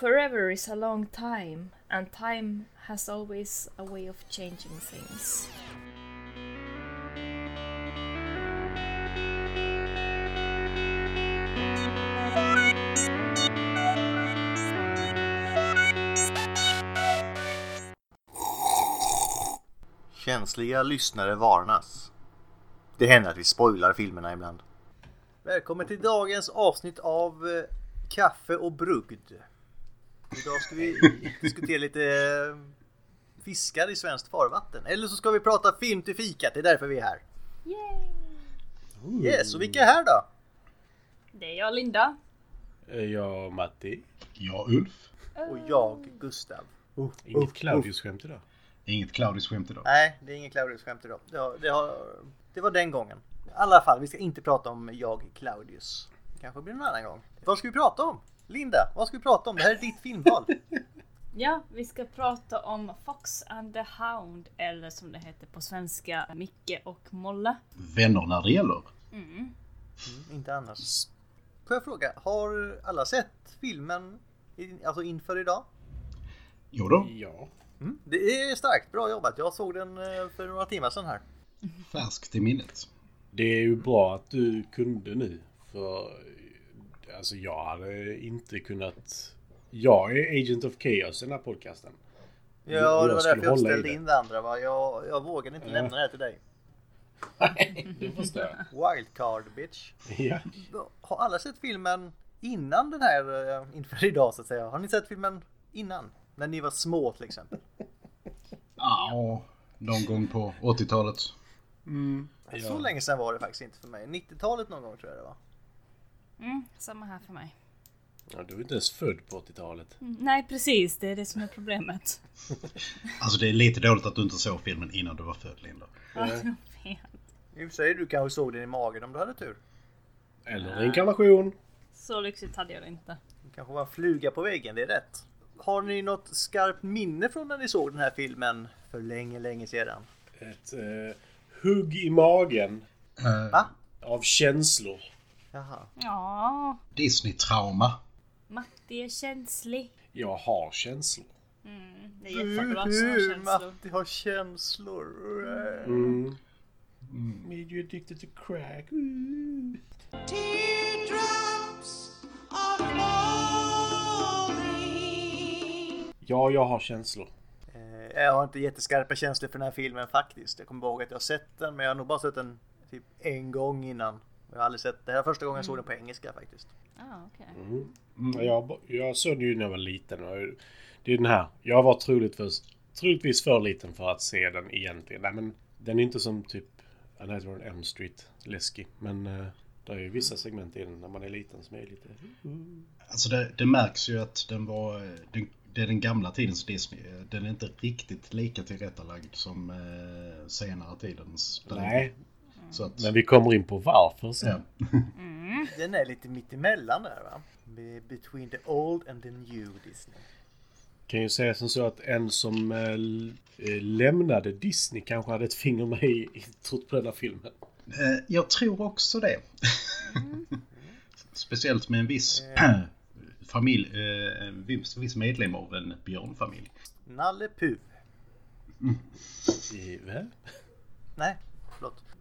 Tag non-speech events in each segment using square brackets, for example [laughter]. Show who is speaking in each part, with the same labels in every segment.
Speaker 1: Forever is a long time, and time has always a way of changing things.
Speaker 2: Känsliga lyssnare varnas. Det händer att vi spoilar filmerna ibland. Välkommen till dagens avsnitt av eh, Kaffe och brugd. Idag ska vi diskutera lite eh, fiskar i svenskt farvatten. Eller så ska vi prata film till fikat, det är därför vi är här.
Speaker 1: Yay!
Speaker 2: Yes, och vilka är här då?
Speaker 1: Det är jag Linda.
Speaker 3: Jag Matti.
Speaker 4: Ja, Ulf.
Speaker 2: Och jag, Gustav.
Speaker 3: Inget Claudius-skämt idag.
Speaker 4: Inget Claudius-skämt idag.
Speaker 2: Nej, det är ingen Claudius skämt idag. Det, har, det, har, det var den gången. I alla fall, vi ska inte prata om jag, Claudius. Kanske blir någon annan gång. Vad ska vi prata om? Linda, vad ska vi prata om? Det här är ditt filmval. [laughs]
Speaker 1: Ja, vi ska prata om Fox and the Hound, eller som det heter på svenska, Micke och Molle.
Speaker 4: Vänner när det gäller.
Speaker 1: Mm.
Speaker 2: Mm, inte annars. Får jag fråga, har alla sett filmen alltså inför idag?
Speaker 4: Jo då,
Speaker 3: Ja.
Speaker 2: Mm, det är starkt, bra jobbat. Jag såg den eh, för några timmar sedan här.
Speaker 4: färskt i minnet.
Speaker 3: Det är ju bra att du kunde nu. För alltså jag hade inte kunnat... Jag är Agent of Chaos i den här podcasten.
Speaker 2: Ja,
Speaker 3: Jag
Speaker 2: det var därför jag ställde
Speaker 3: det.
Speaker 2: in det andra. Va? Jag, jag vågade inte
Speaker 3: Ja.
Speaker 2: lämna det här till dig.
Speaker 3: Nej, det förstår jag.
Speaker 2: Wildcard bitch.
Speaker 3: Ja.
Speaker 2: Har alla sett filmen innan den här, eh, inför idag så att säga? Har ni sett filmen innan? När ni var små till exempel?
Speaker 4: Ja, någon gång på 80-talet.
Speaker 2: Så länge sedan var det faktiskt inte för mig. 90-talet någon gång tror jag det var.
Speaker 1: Mm, samma här för mig.
Speaker 3: ja. Du är inte ens född på 80-talet.
Speaker 1: Mm, nej, precis. Det är det som är problemet. [laughs]
Speaker 4: Alltså det är lite dåligt att du inte såg filmen innan du var född, Linda.
Speaker 1: Ja, jag vet.
Speaker 2: I och för sig, du kanske såg den i magen om du hade tur.
Speaker 3: Eller reinkarnation.
Speaker 1: Så lyxigt hade jag det inte.
Speaker 2: Det kanske var en fluga på väggen, det är rätt. Har ni något skarpt minne från när ni såg den här filmen för länge, länge sedan?
Speaker 3: Ett eh, hugg i magen
Speaker 4: Uh,
Speaker 2: Va?
Speaker 3: av känslor.
Speaker 2: Jaha.
Speaker 1: Ja,
Speaker 4: Disney-trauma.
Speaker 1: Matti är känslig.
Speaker 3: Jag har känslor.
Speaker 1: Mm, det är jättebra att ha känslor.
Speaker 2: Matti har känslor.
Speaker 3: Mm. Made you addicted to crack.
Speaker 5: Falling.
Speaker 3: Ja, jag har känslor.
Speaker 2: Eh, Jag har inte jätteskarpa känslor för den här filmen faktiskt. Jag kommer ihåg att jag har sett den, men jag har nog bara sett den typ en gång innan. Jag har aldrig sett, det här är första gången jag såg den på engelska faktiskt.
Speaker 1: Ah, okej.
Speaker 3: Mm. Jag, jag såg den ju när jag var liten. Och det är den här. Jag var troligtvis, troligtvis för liten för att se den egentligen. Nej, men den är inte som typ Elm Street läskig. Men uh, det är ju vissa segment i den när man är liten som är lite...
Speaker 4: Alltså det, det märks ju att den var... Den, det är den gamla tidens Disney. Den är inte riktigt lika tillrättalagd som eh, senare tidens.
Speaker 3: Nej,
Speaker 4: att,
Speaker 3: men vi kommer in på varför sen.
Speaker 4: ja. [laughs]
Speaker 2: Den är lite mittemellan där va? Be- Between the old and the new Disney.
Speaker 3: Kan ju säga som så att en som eh, eh, lämnade Disney kanske hade ett finger med i, i trott på den här filmen.
Speaker 4: Eh, Jag tror också det. [laughs] Speciellt med en viss [clears throat] familj, eh, en viss, viss medlem av en björnfamilj.
Speaker 2: Nalle Puh.
Speaker 3: I, va?
Speaker 2: Nej.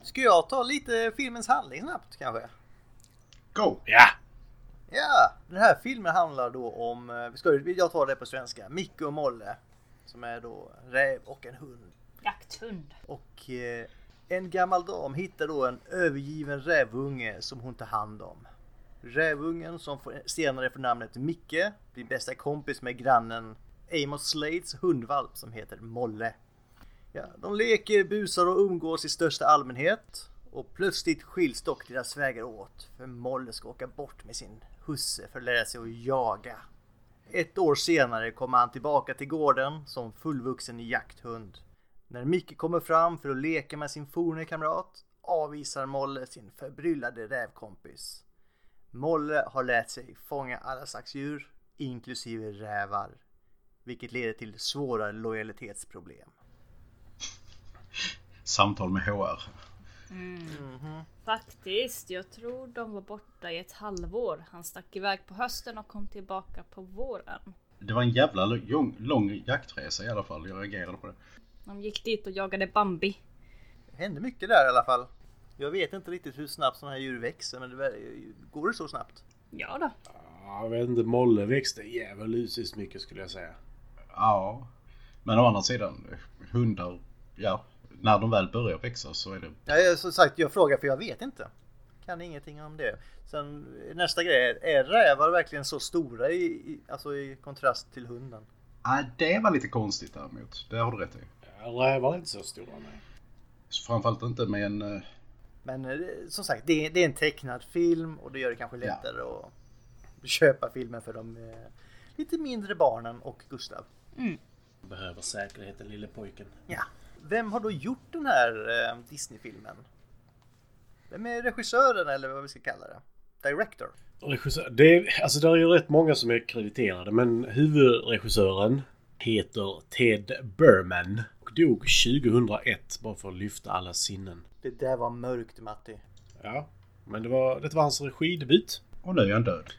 Speaker 2: Ska jag ta lite filmens handling snabbt kanske?
Speaker 4: Go!
Speaker 3: Ja!
Speaker 2: Ja, den här filmen handlar då om, eh, ska jag tar det på svenska, Micke och Molle. Som är då räv och en hund.
Speaker 1: Jakthund.
Speaker 2: Och eh, en gammal dam hittar då en övergiven rävunge som hon tar hand om. Rävungen som får, senare får namnet Micke blir bästa kompis med grannen Amos Slades hundvalp som heter Molle. Ja, de leker, busar och umgås i största allmänhet. Och plötsligt skiljs dock deras vägar åt. För Molle ska åka bort med sin husse för att lära sig att jaga. Ett år senare kommer han tillbaka till gården som fullvuxen jakthund. När Micke kommer fram för att leka med sin forne kamrat avvisar Molle sin förbryllade rävkompis. Molle har lärt sig fånga alla slags djur, inklusive rävar. Vilket leder till svåra lojalitetsproblem.
Speaker 4: Samtal med HR.
Speaker 1: Faktiskt, jag tror de var borta i ett halvår. Han stack iväg på hösten och kom tillbaka på våren.
Speaker 4: Det var en jävla lång, lång jaktresa i alla fall. Jag reagerade på det.
Speaker 1: De gick dit och jagade Bambi.
Speaker 2: Det hände mycket där i alla fall. Jag vet inte riktigt hur snabbt sådana här djur växer men det, går det så snabbt?
Speaker 1: Ja då.
Speaker 3: Ja, Jag vet inte, Molle växte djävulusiskt mycket skulle jag säga.
Speaker 4: Ja. Men å andra sidan, hundar, ja. När de väl börjar växa så är det...
Speaker 2: Ja, som sagt, jag frågar för jag vet inte. Kan ingenting om det. Sen nästa grej, är, är rävar verkligen så stora i, i, alltså i kontrast till hunden?
Speaker 4: Nej, det var lite konstigt däremot. Det har du rätt i.
Speaker 3: Rävar är inte så stora nej.
Speaker 4: Framförallt inte med en... eh,
Speaker 2: Men eh, som sagt, det är, det är en tecknad film och det gör det kanske lättare att köpa filmen för de eh, lite mindre barnen och Gustav.
Speaker 3: Behöver säkerheten lille pojken.
Speaker 2: Ja. Vem har då gjort den här eh, Disney-filmen? Vem är regissören eller vad vi ska kalla det? Director?
Speaker 3: Regissör, det är, alltså det är ju rätt många som är krediterade men huvudregissören heter Ted Berman och dog 2001 bara för att lyfta alla sinnen.
Speaker 2: Det där var mörkt Matti.
Speaker 3: Ja, men det var, det var hans regidebut.
Speaker 4: Och nu är han död.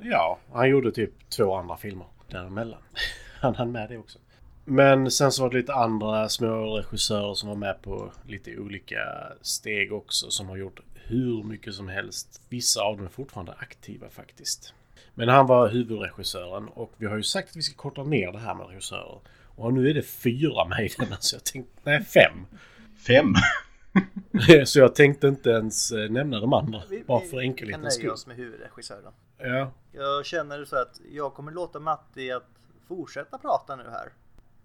Speaker 3: Ja, han gjorde typ två andra filmer däremellan. [laughs] Han hann med det också. Men sen så var det lite andra små regissörer som var med på lite olika steg också som har gjort hur mycket som helst. Vissa av dem är fortfarande aktiva faktiskt. Men han var huvudregissören och vi har ju sagt att vi ska korta ner det här med regissörer. Och nu är det fyra med i denna så jag tänkte, nej fem.
Speaker 4: Fem! [laughs]
Speaker 3: Så jag tänkte inte ens eh, nämna de andra.
Speaker 2: Vi,
Speaker 3: Bara
Speaker 2: vi
Speaker 3: för
Speaker 2: kan
Speaker 3: enkelhetens
Speaker 2: nöja
Speaker 3: skull.
Speaker 2: oss med huvudregissören.
Speaker 3: Ja,
Speaker 2: Jag känner så att jag kommer låta Matti att fortsätta prata nu här.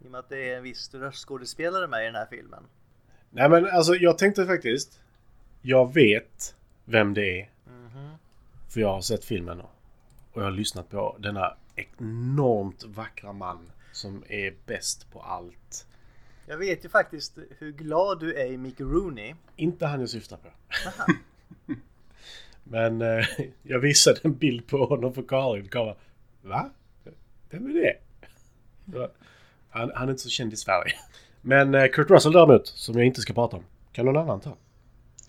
Speaker 2: I och med att det är en viss röstskådespelare med i den här filmen.
Speaker 3: Nej men alltså jag tänkte faktiskt. Jag vet vem det är. För jag har sett filmen och jag har lyssnat på denna enormt vackra man som är bäst på allt.
Speaker 2: Jag vet ju faktiskt hur glad du är i Mick Rooney.
Speaker 3: Inte han jag syftar på. [laughs] men eh, jag visade en bild på honom för Karin. Karin Va? Vem är det? [laughs] Han, han är inte så känd i Sverige. Men eh, Kurt Russell däremot, som jag inte ska prata om. Kan någon annan ta?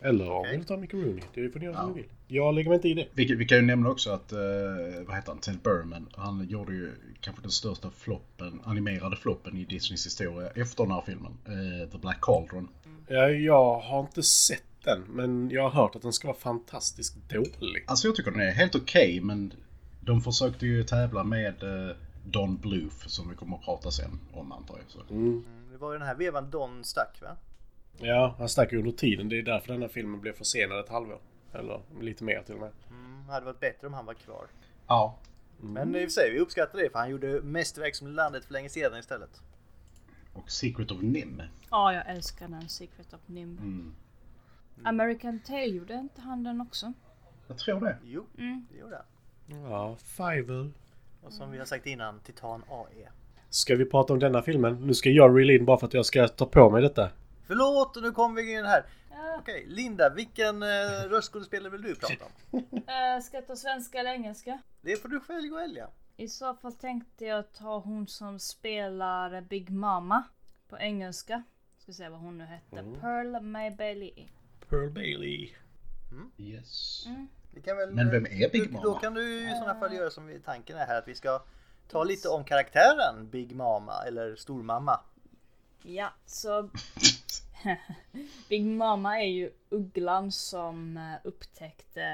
Speaker 3: Eller om
Speaker 2: Okej.
Speaker 3: vill ta Mickey Rooney. Det får ni göra som
Speaker 4: Ja.
Speaker 3: ni vill. Jag lägger mig inte i det.
Speaker 4: Vi, vi kan ju nämna också att, eh, vad heter han, Ted Berman, han gjorde ju kanske den största floppen, animerade floppen i Disneys historia efter den här filmen. Eh, The Black Cauldron.
Speaker 3: Ja, jag har inte sett den, men jag har hört att den ska vara fantastiskt dålig.
Speaker 4: Alltså jag tycker den är helt okej, men de försökte ju tävla med eh, Don Bluth, som vi kommer att prata sen om antar jag. Så.
Speaker 2: Mm, Det var ju den här vevan Don stack va?
Speaker 3: Ja, han stack under tiden. Det är därför den här filmen blev försenad ett halvår. Eller lite mer till och med.
Speaker 2: Mm, hade varit bättre om han var kvar.
Speaker 4: Ja.
Speaker 2: Men i och för sig, vi uppskattar det för han gjorde mästerverk som landet för länge sedan istället.
Speaker 4: Och Secret of Nim.
Speaker 1: Ja, jag älskar den Secret of Nim.
Speaker 4: Mm.
Speaker 1: American Tail gjorde inte han den också?
Speaker 4: Jag tror det.
Speaker 2: Jo,
Speaker 1: Mm.
Speaker 2: det gjorde han.
Speaker 3: Ja, Fiver.
Speaker 2: Och som vi har sagt innan, Titan AE.
Speaker 3: Ska vi prata om denna filmen? Nu ska jag reel in bara för att jag ska ta på mig detta.
Speaker 2: Förlåt, nu kommer vi in här.
Speaker 1: Ja.
Speaker 2: Okej, Linda, vilken eh, röstskådespelare vill du prata om? [laughs]
Speaker 1: Eh, ska jag ta svenska eller engelska?
Speaker 2: Det får du själv välja.
Speaker 1: I så fall tänkte jag ta hon som spelar Big Mama på engelska. Ska se vad hon nu hette.
Speaker 3: Mm.
Speaker 1: Pearl May Bailey.
Speaker 3: Pearl Bailey.
Speaker 4: Yes.
Speaker 2: Vi kan väl,
Speaker 4: Men vem är Big
Speaker 2: då,
Speaker 4: Mama?
Speaker 2: Då kan du i sådana fall göra som vi, tanken är här att vi ska ta lite om karaktären Big Mama eller Stormamma.
Speaker 1: Ja, så [laughs] Big Mama är ju ugglan som eh, upptäckte,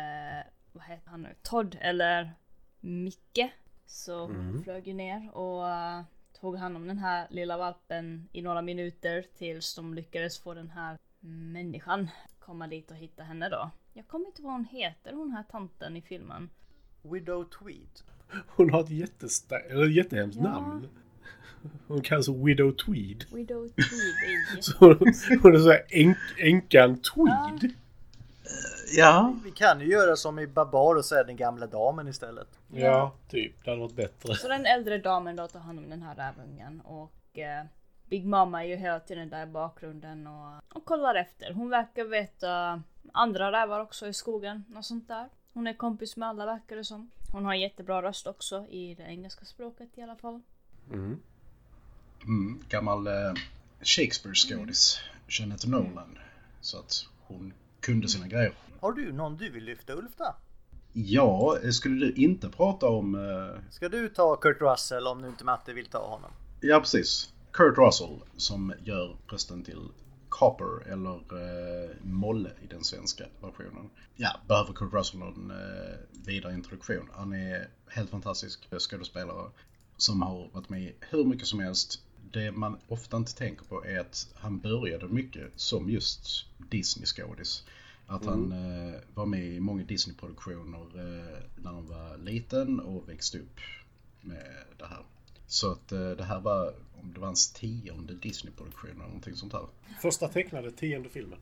Speaker 1: vad heter han nu, Todd eller Micke. Så hon flög ju ner och eh, tog hand om den här lilla valpen i några minuter tills de lyckades få den här människan komma dit och hitta henne då. Jag kommer inte ihåg vad hon heter, hon här tanten i filmen.
Speaker 2: Widow Tweed.
Speaker 3: Hon har ett jättesta- eller ett jättehemskt
Speaker 1: Ja.
Speaker 3: namn. Hon kallas Widow Tweed.
Speaker 1: Widow Tweed
Speaker 3: Så hon, hon är såhär änk, änkan Tweed.
Speaker 4: Ja.
Speaker 2: Vi kan ju göra som i Babar och säga den gamla damen istället.
Speaker 3: Ja, typ. Det hade varit bättre.
Speaker 1: Så den äldre damen då tar hand om den här rävungen och eh, Big Mama är ju hela tiden där i bakgrunden och, och kollar efter. Hon verkar veta andra rävar också i skogen och sånt där. Hon är kompis med alla verkar det som. Hon har en jättebra röst också i det engelska språket i alla fall.
Speaker 3: Mm.
Speaker 4: Mm, gammal eh, Shakespeare-skådis. Jeanette Nolan. Så att hon kunde sina grejer.
Speaker 2: Har du någon du vill lyfta Ulf då?
Speaker 4: Ja, skulle du inte prata om... eh,
Speaker 2: Ska du ta Kurt Russell om nu inte Matte vill ta honom?
Speaker 4: Ja, precis. Kurt Russell som gör rösten till Copper eller eh, Molle i den svenska versionen. Ja, behöver Kurt Russell någon eh, vidare introduktion? Han är helt fantastisk skådespelare som har varit med hur mycket som helst. Det man ofta inte tänker på är att han började mycket som just Disney-skådis. Att han eh, var med i många Disney-produktioner eh, när han var liten och växte upp med det här. Så att eh, det här var, om det var hans tionde Disney-produktion eller någonting sånt här.
Speaker 3: Första tecknade tionde filmen.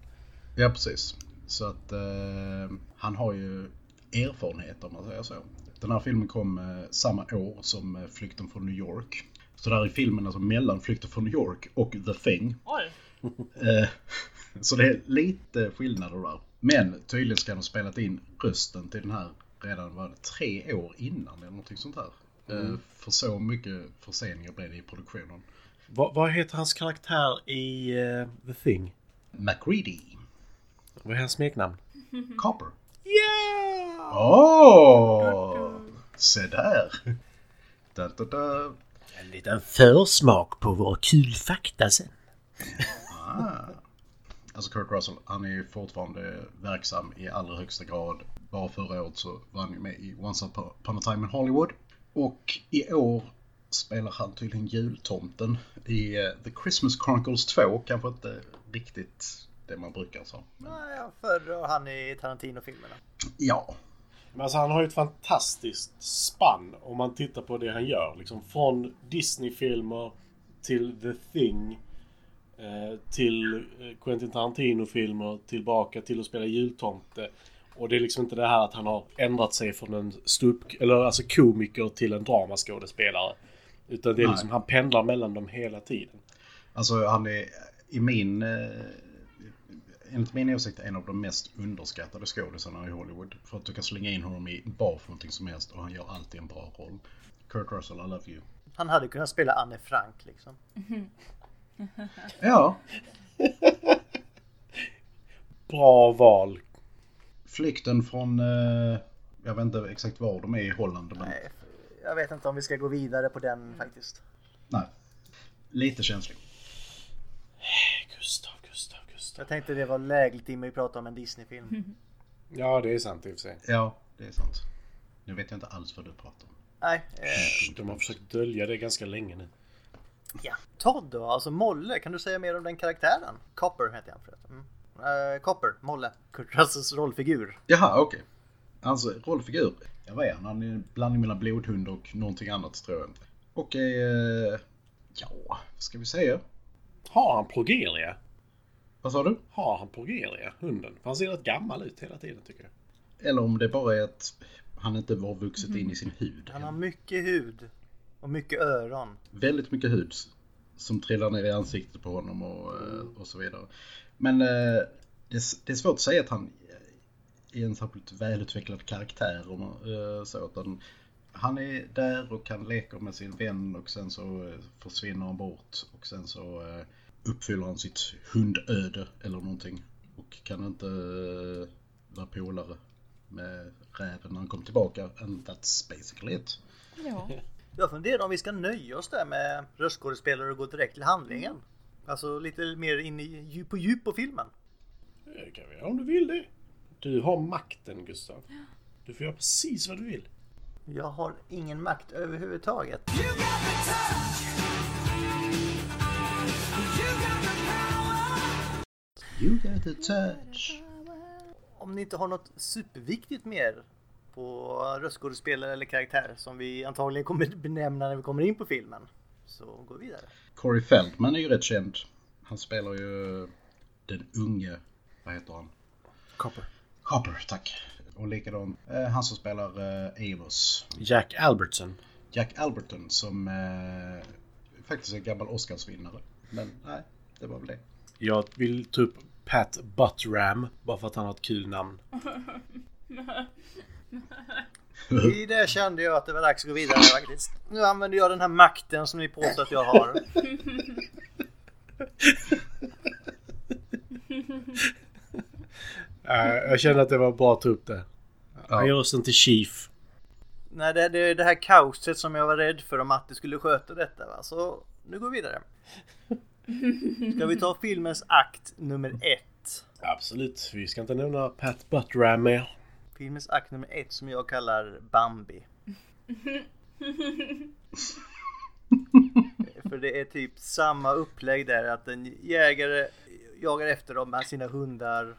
Speaker 4: Ja, precis. Så att eh, han har ju erfarenhet om man säger så. Den här filmen kom eh, samma år som eh, Flykten från New York. Så där är filmen alltså mellan Flykten från New York och The Thing.
Speaker 1: Oj!
Speaker 4: Eh, [laughs] så det är lite skillnader där. Men tydligen ska de ha spelat in rösten till den här redan var det tre år innan eller någonting sånt här. Eh, för så mycket förseningar blev det i produktionen.
Speaker 3: Va, vad heter hans karaktär i eh, The Thing?
Speaker 4: MacReady.
Speaker 3: Vad är hans smeknamn? [laughs]
Speaker 4: Copper.
Speaker 3: Ja!
Speaker 4: Åh! Se där! Da, da, da.
Speaker 3: En liten försmak på vår kul fakta sen.
Speaker 4: Alltså Kurt Russell, han är ju fortfarande verksam i allra högsta grad. Bara förra året så var han ju med i Once upon a time in Hollywood. Och i år spelar han tydligen jultomten i eh, The Christmas Chronicles 2. Kanske inte riktigt det man brukar säga.
Speaker 2: Nej, jag föredrar han i Tarantino-filmerna.
Speaker 4: Ja,
Speaker 3: Men alltså han har ju ett fantastiskt spann om man tittar på det han gör. Liksom från Disney-filmer till The Thing. Eh, till eh, Quentin Tarantino-filmer. Tillbaka till att spela jultomte. Och det är liksom inte det här att han har ändrat sig från en stup eller alltså komiker till en dramaskådespelare. Utan det är
Speaker 4: Nej.
Speaker 3: liksom, han pendlar mellan dem hela tiden.
Speaker 4: alltså han är i min... Eh, enligt min åsikt en av de mest underskattade skådisarna i Hollywood. För att du kan slänga in honom i bara för någonting som helst och han gör alltid en bra roll. Kurt Russell, I love you.
Speaker 2: Han hade kunnat spela Anne Frank liksom.
Speaker 4: Ja, [laughs]
Speaker 3: Bra val.
Speaker 4: Flykten från... Eh, jag vet inte exakt var de är i Holland. Men,
Speaker 2: Nej, jag vet inte om vi ska gå vidare på den faktiskt.
Speaker 4: nej. Lite känslig.
Speaker 3: Gustav, Gustav, Gustav.
Speaker 2: Jag tänkte det var lägligt i mig att prata om en Disney-film. [laughs]
Speaker 3: Ja, det är sant i och för sig.
Speaker 4: Ja, det är sant. Nu vet jag inte alls vad du pratar om.
Speaker 2: Nej, eh,
Speaker 3: De har försökt dölja det ganska länge nu.
Speaker 2: ja. Todd då, alltså Molle, kan du säga mer om den karaktären? Copper heter han förresten. Mm. Eh, Copper, Molle, Kurt Russells rollfigur.
Speaker 4: Jaha, okej. Alltså, rollfigur. Ja, vad är han? Han är en blandning mellan blodhund och någonting annat tror jag. Okej, eh, ja, vad ska vi säga?
Speaker 3: Har han progeria?
Speaker 4: Vad sa du?
Speaker 3: Har han progeria, hunden? För han ser rätt gammal ut hela tiden tycker jag.
Speaker 4: Eller om det bara är att han inte var vuxit in i sin hud.
Speaker 2: Han har mycket hud och mycket öron.
Speaker 4: Väldigt mycket hud som trillar ner i ansiktet på honom och, eh, och så vidare. Men eh, det, är- det är svårt att säga att han är en särskilt välutvecklad karaktär. Eh, så att han, han är där och kan leka med sin vän och sen så eh, försvinner han bort och sen så eh, uppfyller han sitt hundöde eller någonting. Och kan inte eh, vara polare med räven när han kommer tillbaka. And that's basically it.
Speaker 1: Ja. [laughs]
Speaker 2: Jag funderar om vi ska nöja oss där med röstskådespelare och gå direkt till handlingen. Alltså lite mer in i på djup på filmen.
Speaker 3: Det kan vi göra om du vill det. Du har makten Gustav. Du får göra precis vad du vill.
Speaker 2: Jag har ingen makt överhuvudtaget.
Speaker 5: You got the touch. You got the power.
Speaker 4: You got the touch.
Speaker 2: Om ni inte har något superviktigt mer på röstskådespelare eller karaktär som vi antagligen kommer [laughs] benämna när vi kommer in på filmen. Så gå vidare.
Speaker 4: Corey Feldman är ju rätt känd. Han spelar ju den unge, vad heter han?
Speaker 3: Copper.
Speaker 4: Copper, tack. Och likadant eh, han som spelar eh, Amos.
Speaker 3: Jack Albertson.
Speaker 4: Jack Alberton som eh, faktiskt är gammal Oscarsvinnare. Men nej, det var väl det.
Speaker 3: Jag vill ta upp Pat Buttram bara för att han har ett kul namn. [laughs] [laughs] [laughs]
Speaker 2: I det kände jag att det var dags att gå vidare faktiskt. Nu använder jag den här makten som ni påstår att jag har. [laughs]
Speaker 3: Eh, jag kände att det var bra att ta upp det. Han gör rösten till Chief.
Speaker 2: Nej, det, det är det här kaoset som jag var rädd för om Matti skulle sköta detta. Va? Så nu går vi vidare. Ska vi ta filmens akt nummer ett?
Speaker 3: Absolut. Vi ska inte nämna Pat Buttram mer.
Speaker 2: Filmens akt nummer ett som jag kallar Bambi. [laughs] För det är typ samma upplägg där att en jägare jagar efter dem med sina hundar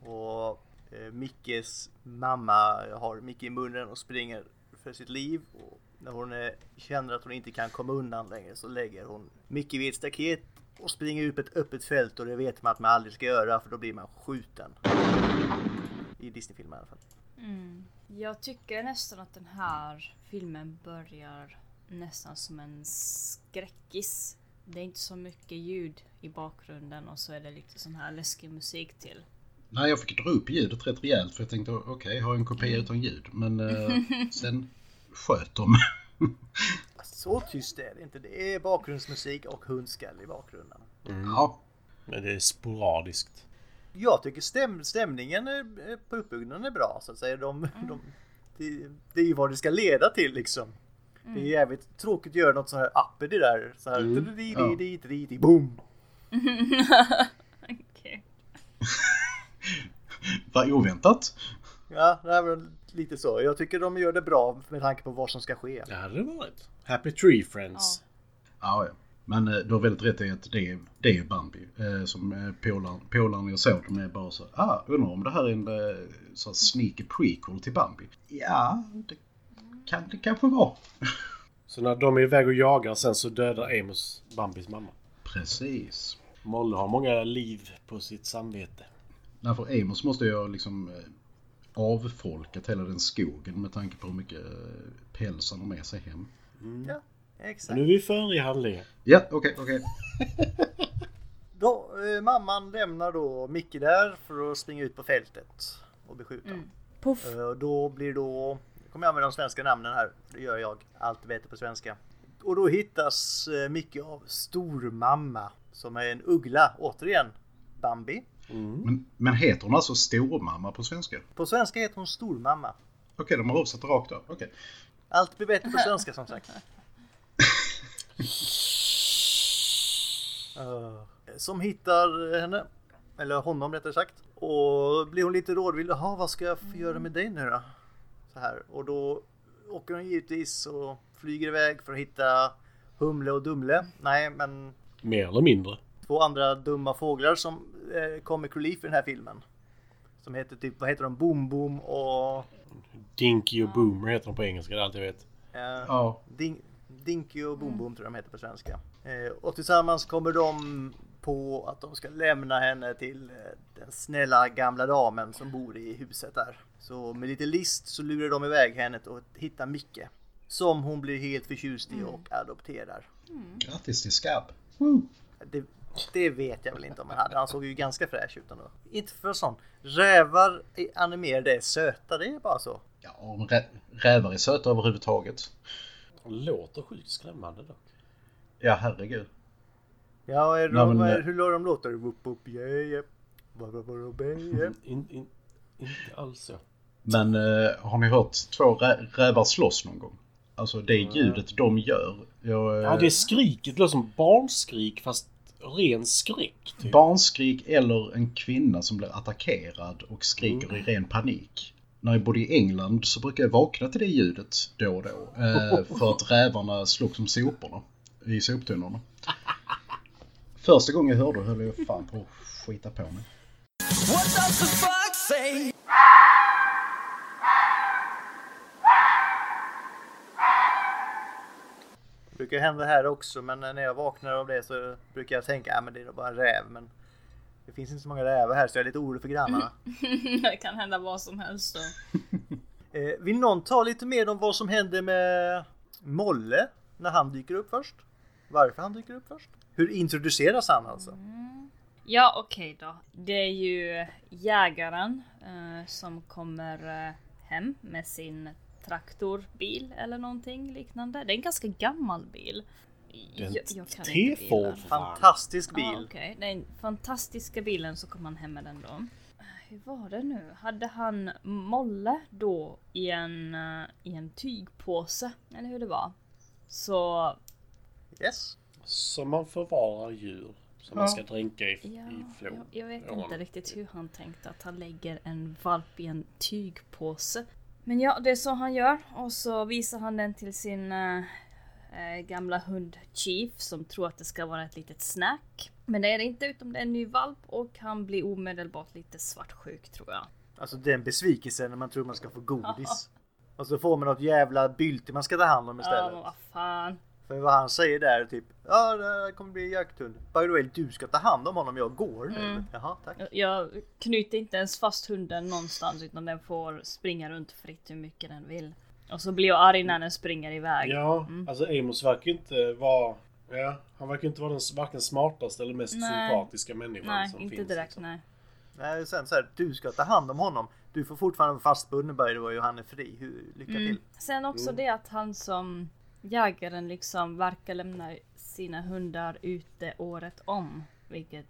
Speaker 2: och eh, Mickes mamma har Micke i munnen och springer för sitt liv. Och när hon eh, känner att hon inte kan komma undan längre så lägger hon Micke vid ett staket och springer ut på ett öppet fält och det vet man att man aldrig ska göra för då blir man skjuten. I Disney-filmer i alla fall.
Speaker 1: Jag tycker nästan att den här filmen börjar nästan som en skräckis. Det är inte så mycket ljud i bakgrunden och så är det lite sån här läskig musik till.
Speaker 4: Nej, jag fick dra upp ljudet rätt rejält för jag tänkte okej, har jag en kopia utan ljud? Men eh, [laughs] sen sköt de. [laughs]
Speaker 2: Så tyst är det inte. Det är bakgrundsmusik och hundskall i bakgrunden.
Speaker 4: ja,
Speaker 3: Men det är sporadiskt.
Speaker 2: Jag tycker stäm stämningen är- är- på uppbyggnaden är bra så att säga. De, de, det, det är ju vad det ska leda till liksom. Det är jävligt tråkigt att göra något så här uppity där. Så här.
Speaker 3: Mm.
Speaker 2: di- di- di- di- di- Boom! [laughs]
Speaker 1: Okej. [laughs]
Speaker 4: vad oväntat.
Speaker 2: Ja, det är lite så. Jag tycker de gör det bra med tanke på vad som ska ske.
Speaker 3: Det hade det varit. Happy Tree Friends.
Speaker 4: Ja, ja. Men eh, du har väldigt rätt i att det är, det är Bambi. Eh, som eh, polaren, polaren jag såg, de är bara så ah, undrar om det här är en så här sneaky prequel till Bambi. Ja, det kan det kanske vara. [laughs]
Speaker 3: Så när de är iväg och jagar sen så dödar Amos Bambis mamma.
Speaker 4: Precis.
Speaker 3: Molle har många liv på sitt samvete.
Speaker 4: Nej, för Amos måste ju ha liksom avfolkat hela den skogen med tanke på hur mycket päls han har med sig hem.
Speaker 2: Ja,
Speaker 3: Så
Speaker 2: exakt.
Speaker 3: nu är vi före i handlingen.
Speaker 4: Ja, okej, okej. [laughs]
Speaker 2: Då, eh, mamman lämnar då Micke där för att springa ut på fältet och bli skjuten.
Speaker 1: Puff.
Speaker 2: Eh, då blir då, nu kommer jag använda de svenska namnen här, det gör jag alltid bättre på svenska. Och då hittas eh, Micke av Stormamma som är en uggla, återigen Bambi.
Speaker 4: Men, men heter hon alltså stormamma på svenska?
Speaker 2: På svenska heter hon Stormamma.
Speaker 4: Okej, de har översatt rakt av. Okej.
Speaker 2: Allt blir bättre på svenska som sagt. [laughs] Eh, som hittar henne, eller honom rättare sagt. Och blir hon lite rådvill, jaha vad ska jag göra med dig nu då? Så här. Och då åker hon givetvis och flyger iväg för att hitta Humle och Dumle. Nej, men
Speaker 3: Mer eller mindre.
Speaker 2: två andra dumma fåglar som eh, comic relief i den här filmen. Som heter typ, vad heter de? Boom Boom och...
Speaker 3: Dinky och Boomer heter de på engelska, det är allt jag vet.
Speaker 2: eh,
Speaker 4: Ja,
Speaker 2: Din, Dinky och Boom Boom tror jag de heter på svenska. Eh, och tillsammans kommer de på att de ska lämna henne till eh, den snälla gamla damen som bor i huset där. Så med lite list så lurar de iväg henne och hittar Micke. Som hon blir helt förtjust i och adopterar.
Speaker 4: grattis till. Woo.
Speaker 2: Det, det vet jag väl inte om han hade. Han såg ju ganska fräsch ut ändå. Inte för sån. Rävar animerade är söta, det är bara så.
Speaker 4: Ja, och rä- rävar är söta överhuvudtaget.
Speaker 3: Låter sjukt skrämmande dock.
Speaker 4: Ja, herregud.
Speaker 2: Ja, är
Speaker 4: Nej,
Speaker 2: de,
Speaker 4: men,
Speaker 2: är,
Speaker 4: eh,
Speaker 2: hur låter de låter? Yeah, yeah.
Speaker 3: In, in, inte alls så.
Speaker 4: Men eh, har ni hört två rä- rävar slåss någon gång? Alltså det ljudet de gör. Jag, eh,
Speaker 3: Ja, det skriket låter som barnskrik fast ren skräck. Typ.
Speaker 4: Barnskrik eller en kvinna som blir attackerad och skriker i ren panik. När jag bodde i England så brukade jag vakna till det ljudet då och då. Eh, för att rävarna slog som soporna i soptunnorna. Första gången jag hörde det höll jag fan på att skita på mig.
Speaker 5: What does the fox say?
Speaker 2: Det brukar hända här också men när jag vaknar av det så brukar jag tänka att det är bara en räv men det finns inte så många rävar här så jag är lite orolig för grannarna. [laughs]
Speaker 1: det kan hända vad som helst. [laughs]
Speaker 2: Eh, vill någon ta lite mer om vad som händer med Molle när han dyker upp först? Varför han dyker upp först? Hur introduceras han alltså?
Speaker 1: Ja, okej då. Det är ju jägaren eh, som kommer eh, hem med sin traktorbil eller någonting liknande. Det är en ganska gammal bil.
Speaker 3: Det är en
Speaker 1: Jag- jag kan inte
Speaker 3: T-Ford.
Speaker 2: Fantastisk
Speaker 1: Ja,
Speaker 2: bil.
Speaker 1: okej. Den fantastiska bilen så kommer han hem med den då. hur var det nu? Hade han Molle då i en, eh, i en tygpåse? Eller hur det var? Så
Speaker 2: Yes.
Speaker 3: Som man förvarar djur som man ska dränka i,
Speaker 1: ja,
Speaker 3: i
Speaker 1: jag,
Speaker 3: flod.
Speaker 1: jag vet
Speaker 3: ån.
Speaker 1: inte riktigt hur han tänkte att han lägger en valp i en tygpåse. Men ja, det är så han gör. Och så visar han den till sin eh, gamla hund Chief som tror att det ska vara ett litet snack. Men det är det inte utan det är en ny valp och han blir omedelbart lite svartsjuk tror jag.
Speaker 2: Alltså den besvikelsen när man tror man ska få godis. Och så får man något jävla bylte man ska ta hand om
Speaker 1: Ja,
Speaker 2: istället.
Speaker 1: men vad fan.
Speaker 2: För vad han säger där är typ Ja det här kommer bli jakthund. By the way du ska ta hand om honom, jag går nu.
Speaker 1: Mm.
Speaker 2: Jaha tack.
Speaker 1: Jag knyter inte ens fast hunden någonstans utan den får springa runt fritt hur mycket den vill. Och så blir jag arg när den springer iväg.
Speaker 3: Ja, alltså Amos verkar inte vara... Ja, han verkar inte vara den varken smartaste eller mest
Speaker 1: Nej.
Speaker 3: sympatiska människan
Speaker 1: Nej,
Speaker 3: som
Speaker 1: inte
Speaker 3: finns.
Speaker 1: direkt
Speaker 3: liksom.
Speaker 1: nej.
Speaker 2: Nej, sen så här, du ska ta hand om honom. Du får fortfarande vara fastbunden by the way och han är fri. Hur, lycka
Speaker 1: Mm.
Speaker 2: till.
Speaker 1: Sen också
Speaker 3: Mm.
Speaker 1: det att han som jägaren liksom verkar lämna sina hundar ute året om. Vilket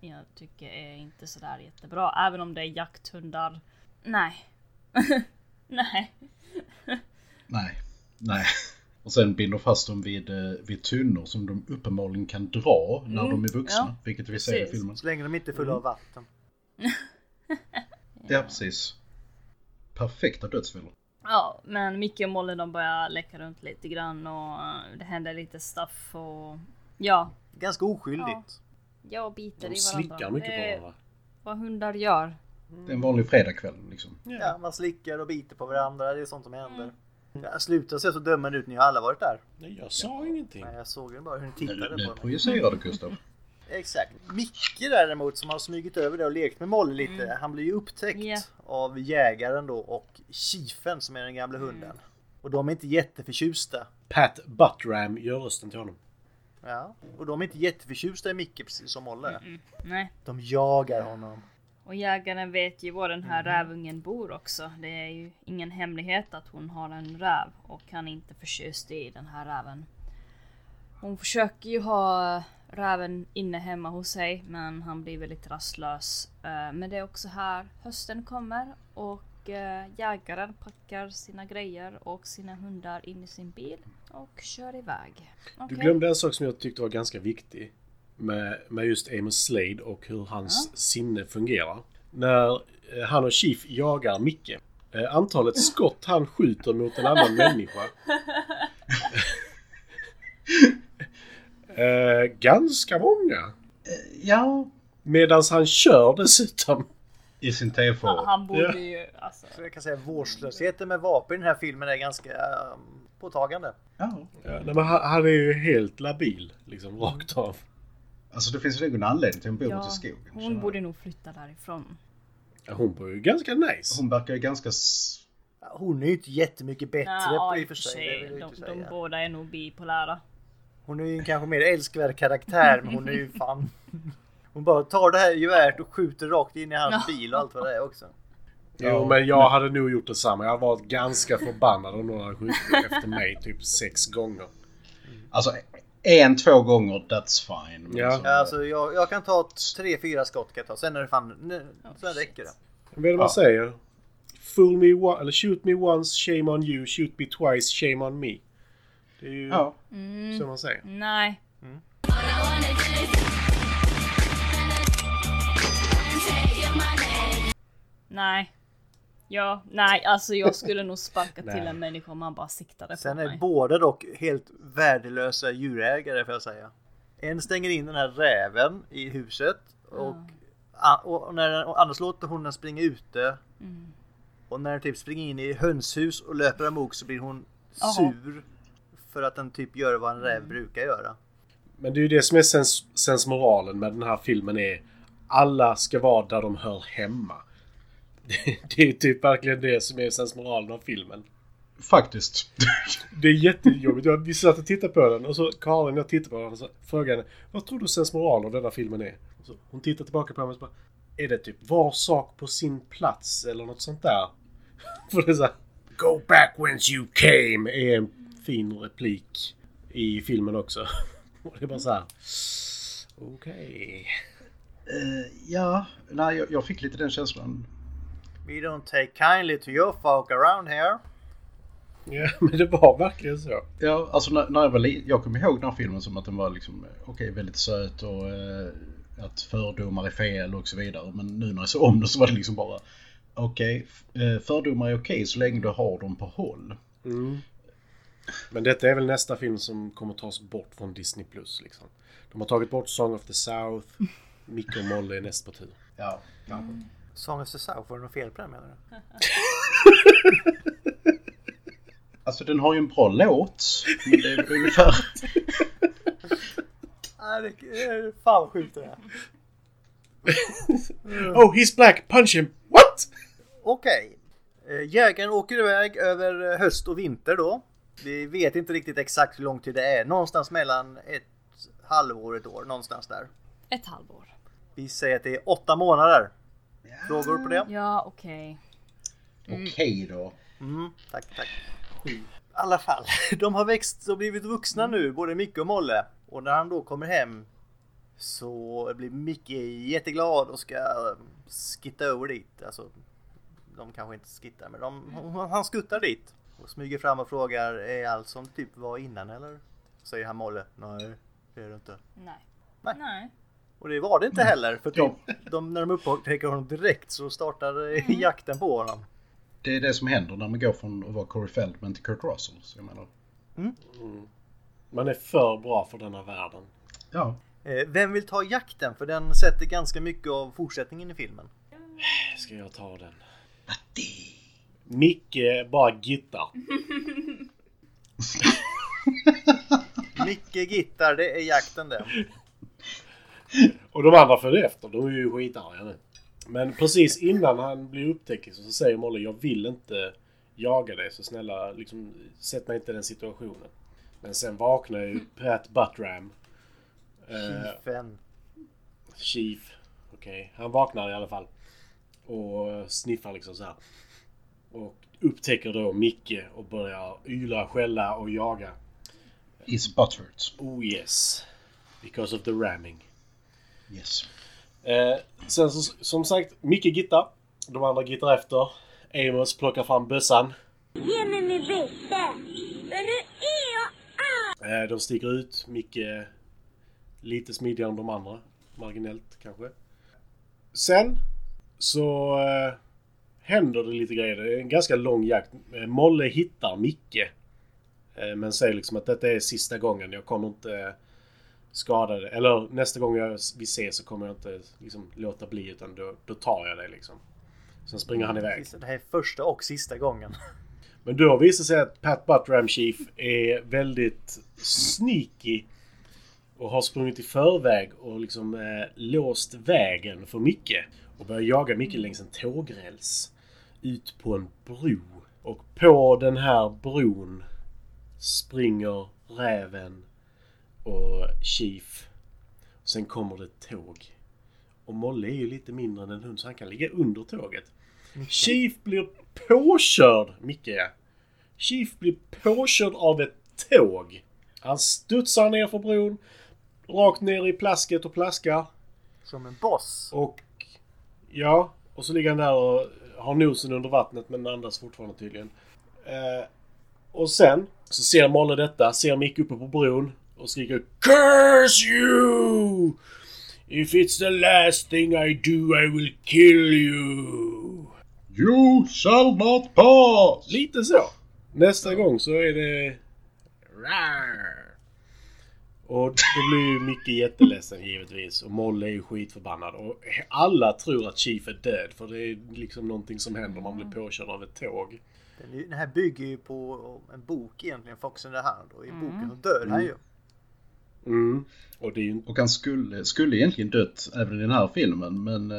Speaker 1: jag tycker är inte sådär jättebra. Även om det är jakthundar. Nej. [laughs] Nej.
Speaker 4: Nej, nej. Och sen binder fast dem vid, eh, vid tunnor som de uppenbarligen kan dra när
Speaker 1: Mm,
Speaker 4: de är vuxna.
Speaker 1: ja.
Speaker 4: Vilket vi ser i
Speaker 1: Precis.
Speaker 4: filmen.
Speaker 2: Så länge de inte är fulla
Speaker 3: Mm.
Speaker 2: av vatten.
Speaker 4: Ja, precis. Perfekta dödsfällor.
Speaker 1: Ja, men Micke och Molle de börjar leka runt lite grann och eh, det händer lite stuff och ja.
Speaker 2: Ganska oskyldigt.
Speaker 1: Jag biter
Speaker 3: De
Speaker 1: i
Speaker 3: slickar
Speaker 1: varandra.
Speaker 3: mycket
Speaker 1: Det
Speaker 3: på
Speaker 1: är
Speaker 3: varandra.
Speaker 1: vad hundar gör.
Speaker 4: Det är en vanlig fredagkväll liksom.
Speaker 2: Ja. man slickar och biter på varandra. Det är sånt som händer.
Speaker 1: Mm.
Speaker 2: Ja, sluta se så dömande ut. Ni har alla varit där.
Speaker 3: Nej, jag sa ingenting.
Speaker 2: Nej, jag såg ju bara hur ni
Speaker 4: Nu,
Speaker 2: tittade
Speaker 4: nu
Speaker 2: på mig.
Speaker 4: projicerar du Gustav. [laughs]
Speaker 2: Exakt. Micke däremot som har smugit över det och lekt med Molly lite.
Speaker 1: Mm.
Speaker 2: Han blir ju upptäckt
Speaker 1: Ja.
Speaker 2: av jägaren då och chiefen som är den gamla
Speaker 1: Mm.
Speaker 2: hunden. Och de är inte jätteförtjusta.
Speaker 3: Pat Buttram gör rösten till honom.
Speaker 2: Ja. Och de är inte jätteförtjusta i Micke precis som Molle.
Speaker 1: Mm, nej.
Speaker 2: De jagar honom.
Speaker 1: Och jägaren vet ju var den här
Speaker 2: Mhm.
Speaker 1: rävungen bor också. Det är ju ingen hemlighet att hon har en räv och han är inte förtjust i den här räven. Hon försöker ju ha räven inne hemma hos sig men han blir väldigt rastlös. Eh, Men det är också här hösten kommer och eh, jägaren packar sina grejer och sina hundar in i sin bil och kör iväg.
Speaker 3: Du
Speaker 1: Okej.
Speaker 3: glömde en sak som jag tyckte var ganska viktig. Med, med just Amos Slade och hur hans sinne fungerar. När eh, han och Chief jagar Micke. Eh, antalet skott han skjuter mot en annan [laughs] människa. eh, ganska många.
Speaker 4: Ja,
Speaker 3: Medans han kör dessutom.
Speaker 4: i sin
Speaker 1: Ja,
Speaker 4: T4.
Speaker 1: Han borde
Speaker 3: Ja.
Speaker 1: ju alltså.
Speaker 2: Så jag kan säga vårdslösheten med vapen i den här filmen är ganska um, påtagande.
Speaker 4: Ja.
Speaker 3: Ja, nej, men han, han är ju helt labil. Liksom rakt av.
Speaker 4: Alltså det finns säkert en anledning till att hon bor
Speaker 1: Ja,
Speaker 4: i skogen.
Speaker 1: hon borde nog flytta därifrån.
Speaker 3: Ja, hon bor ju ganska nice.
Speaker 4: Hon verkar ju ganska...
Speaker 2: Hon är ju inte jättemycket bättre
Speaker 1: Ja,
Speaker 2: på
Speaker 1: i
Speaker 2: och för sig.
Speaker 1: De, de
Speaker 2: säga.
Speaker 1: båda är nog bipolära.
Speaker 2: Hon är ju en kanske mer älskvärd karaktär men hon är ju [laughs] fan... Hon bara tar det här geväret och skjuter rakt in i hans bil och allt vad det är också.
Speaker 3: Jo, men jag hade nog gjort detsamma. Jag hade varit ganska förbannad om någon hade skjutit efter mig typ sex gånger.
Speaker 4: Alltså en, två gånger, that's fine.
Speaker 3: Ja.
Speaker 4: så-
Speaker 2: Ja, alltså jag, jag kan ta tre, fyra skott kan jag ta. Sen är det fan... nu- Sen räcker det.
Speaker 3: Vad är det man
Speaker 4: Ja.
Speaker 3: säger? Fool me one, eller shoot me once, shame on you. Shoot me twice, shame on me. Det är ju
Speaker 4: ja.
Speaker 3: så man säger.
Speaker 1: Nej. Nej. Ja, nej, alltså jag skulle nog sparka till en människa om man bara siktade
Speaker 2: Sen
Speaker 1: på
Speaker 2: är
Speaker 1: mig.
Speaker 2: båda dock helt värdelösa djurägare får jag säga. En stänger in den här räven i huset och, a- och när och annars låter hon den springa ute.
Speaker 1: Mm.
Speaker 2: Och när den typ springer in i hönshus och löper amok så blir hon
Speaker 1: Jaha.
Speaker 2: sur. För att den typ gör vad en räv
Speaker 1: Mm.
Speaker 2: brukar göra.
Speaker 3: Men det är ju det som är sens, sensmoralen med den här filmen är alla ska vara där de hör hemma. [laughs] Det, är typ verkligen det som är sensmoralen av filmen.
Speaker 4: Faktiskt. [laughs]
Speaker 3: Det är jättejobbigt. Jag- Vi satt och tittade på den och så Karin och jag tittade på den och så frågade henne Vad tror du sensmoralen av denna filmen är? Så, hon tittar tillbaka på mig och så bara Är det typ var sak på sin plats eller något sånt där? [laughs] För det är så här, Go back whence you came är en fin replik i filmen också. Och det är bara så här. Okej.
Speaker 4: Eh, ja, nej, jag, jag fick lite den känslan.
Speaker 2: We don't take kindly to your folk around here.
Speaker 3: Ja, [laughs] men det var verkligen så.
Speaker 4: Ja, alltså när, när jag var li- Jag kommer ihåg den här filmen som att den var liksom, eh, okej, väldigt söt och eh, att fördomar är fel och så vidare. Men nu när jag såg om det så var det liksom bara, okej, f- eh, fördomar är okej så länge du har dem på håll.
Speaker 3: Mm. Men detta är väl nästa film som kommer tas bort från Disney+. Plus liksom. De har tagit bort Song of the South. Micke och Molly är näst på tur.
Speaker 4: Ja, kanske.
Speaker 2: Song of the South, var det något fel på den menar du? [laughs]
Speaker 4: Alltså den har ju en bra låt, men det är väl ungefär... [laughs]
Speaker 2: Nej, fan vad sjukt det är. [laughs]
Speaker 3: Oh, he's black! Punch him! What?
Speaker 2: Okej. Eh, Jägaren åker iväg över eh, höst och vinter då. Vi vet inte riktigt exakt hur lång tid det är. Någonstans mellan ett halvår och ett år. Någonstans där.
Speaker 1: Ett halvår.
Speaker 2: Vi säger att det är åtta månader. Frågor på det?
Speaker 1: Ja, okej.
Speaker 4: Okej då.
Speaker 2: Mm, tack, tack. I alla fall, [laughs] de har växt och blivit vuxna nu, både Micke och Molle. Och när han då kommer hem så blir Micke jätteglad och ska eh, skitta över dit. Alltså, de kanske inte skittar, men de, han skuttar dit. Och smyger fram och frågar, är allt som typ var innan eller? Säger han Molle, nej det är det inte.
Speaker 1: Nej.
Speaker 2: Nej.
Speaker 1: Nej.
Speaker 2: Och det var det inte heller, för de, de, när de upptäcker honom direkt så startar eh, [laughs] jakten på honom.
Speaker 4: Det är det som händer när man går från att vara Corey Feldman till Kurt Russell. Så jag menar,
Speaker 3: Man är för bra för denna världen.
Speaker 4: ja.
Speaker 2: Eh, Vem vill ta jakten? För den sätter ganska mycket av fortsättningen i filmen. [sighs]
Speaker 3: Ska jag ta den? Micke bara gittar. [laughs]
Speaker 2: Micke Gittar, det är jakten det. [laughs]
Speaker 3: Och de andra följer efter. De är ju skitarga nu. Men precis innan han blir upptäckt så säger Molly jag vill inte jaga dig så snälla liksom sätt mig inte i den situationen. Men sen vaknar ju Pat Buttram. Eh,
Speaker 2: Fem.
Speaker 3: Chief. Okej, han vaknar i alla fall. Och sniffar liksom så här. Och upptäcker då Micke och börjar yla, skälla och jaga.
Speaker 4: Is butthurt.
Speaker 3: Oh yes. Because of the ramming.
Speaker 4: Yes.
Speaker 3: Eh, sen så, som sagt, Micke gittar. De andra gittar efter. Amos plockar fram bössan.
Speaker 6: Ge mig min bytte! Men nu är jag
Speaker 3: Eh, de sticker ut. Micke lite smidigare än de andra. Marginellt kanske. Sen så eh, händer det lite grejer. Det är en ganska lång jakt. Eh, Molle hittar Micke. Eh, men säger liksom att detta är sista gången. Jag kommer inte skada dig. Eller nästa gång jag, vi ses så kommer jag inte liksom, låta bli utan då, då tar jag dig liksom. Sen springer han iväg.
Speaker 2: Det här är första och sista gången. [laughs]
Speaker 3: Men då visar det sig att Pat Buttram Chief är väldigt sneaky och har sprungit i förväg och liksom eh, låst vägen för Micke och börjar jaga Micke längs en tågräls ut på en bro. Och på den här bron springer räven och Chief. Sen kommer det ett tåg. Och Molle är ju lite mindre än en hund så han kan ligga under tåget. Chief blir påkörd, Micke. Chief blir påkörd av ett tåg. Han studsar ner för bron, rakt ner i plasket och plaskar.
Speaker 2: Som en boss.
Speaker 3: Och ja, och så ligger han där och har nosen under vattnet men andas fortfarande tydligen. Eh, och sen så ser Molle detta, ser Micke uppe på bron och skriker Curse you! If it's the last thing I do I will kill you!
Speaker 4: You shall not pass!
Speaker 3: Lite så. Nästa gång så är det... Rar. Och då blir ju Micke jätteledsen givetvis. Och Molle är ju skitförbannad. Och alla tror att Chief är död. För det är liksom någonting som händer om man blir påkörd av ett tåg.
Speaker 2: Den, här bygger ju på en bok egentligen, Fox in the Hand. Och i boken så dör han ju.
Speaker 3: Mm. Och det är ju inte...
Speaker 4: Och han skulle, skulle egentligen dött även i den här filmen men eh,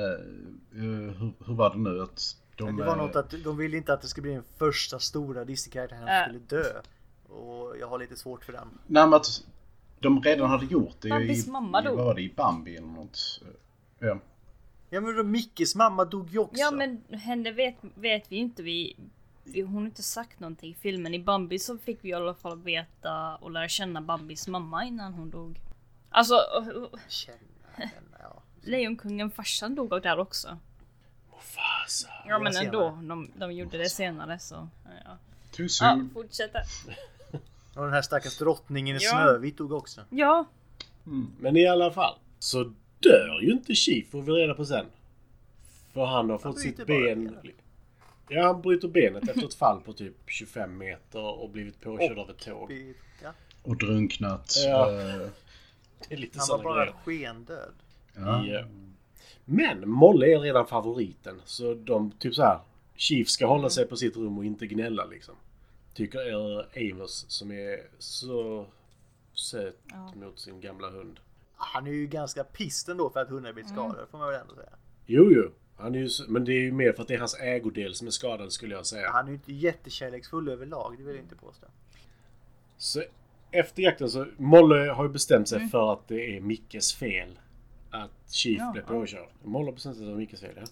Speaker 4: hur, hur var det nu att de...
Speaker 2: Det var
Speaker 4: eh,
Speaker 2: något att de ville inte att det skulle bli den första stora Disney-karaktären som
Speaker 1: Äh.
Speaker 2: skulle dö. Och jag har lite svårt för den.
Speaker 4: Nej men att de redan hade gjort det
Speaker 1: Bambis
Speaker 4: i,
Speaker 1: mamma
Speaker 4: i,
Speaker 1: dog.
Speaker 4: var det, i Bambi eller något. Ja.
Speaker 2: Ja men då Mickes mamma dog ju också.
Speaker 1: Ja men henne vet, vet vi inte. Vi, hon har inte sagt någonting i filmen. I Bambi så fick vi i alla fall veta och lära känna Bambis mamma innan hon dog. Alltså,
Speaker 2: Känna henne, ja.
Speaker 1: Lejonkungen farsan dog av där också.
Speaker 3: Mufasa.
Speaker 1: Ja men ändå, de, de gjorde det senare så. Ja, ja.
Speaker 4: Too
Speaker 1: ja
Speaker 4: soon.
Speaker 1: fortsätta. [laughs]
Speaker 2: Och den här stackars drottningen i
Speaker 1: Ja.
Speaker 2: Snövit dog också.
Speaker 1: Ja,
Speaker 3: Men i alla fall. Så dör ju inte Chief får vi reda på sen. För han har fått sitt
Speaker 2: bara
Speaker 3: ben...
Speaker 2: benet.
Speaker 3: Ja, han bryter benet efter ett fall på typ 25 meter och blivit påkörd av ett tåg.
Speaker 2: Ja.
Speaker 4: Och drunknat.
Speaker 3: Ja.
Speaker 4: eh,
Speaker 3: Det är lite
Speaker 2: Han var bara skendöd.
Speaker 4: ja.
Speaker 3: Ja. Men Molle är redan favoriten. Så de, typ så här. Chief ska hålla sig på sitt rum och inte gnälla liksom. Tycker är Amos som är så söt
Speaker 1: Ja.
Speaker 3: mot sin gamla hund.
Speaker 2: Han är ju ganska pist ändå för att hunden blivit skadad får man väl ändå säga.
Speaker 3: Jo, jo. Han är ju, men det är ju mer för att det är hans ägodel som är skadad skulle jag säga.
Speaker 2: Han är ju inte jättekärleksfull överlag, det vill jag inte påstå.
Speaker 3: Så efter jakten så, Molle har ju bestämt
Speaker 1: Mm.
Speaker 3: sig för att det är Mickes fel. Att Chief
Speaker 1: Ja,
Speaker 3: blev
Speaker 1: ja.
Speaker 3: påkörd. Molle har bestämt sig för att Mickes fel, ja.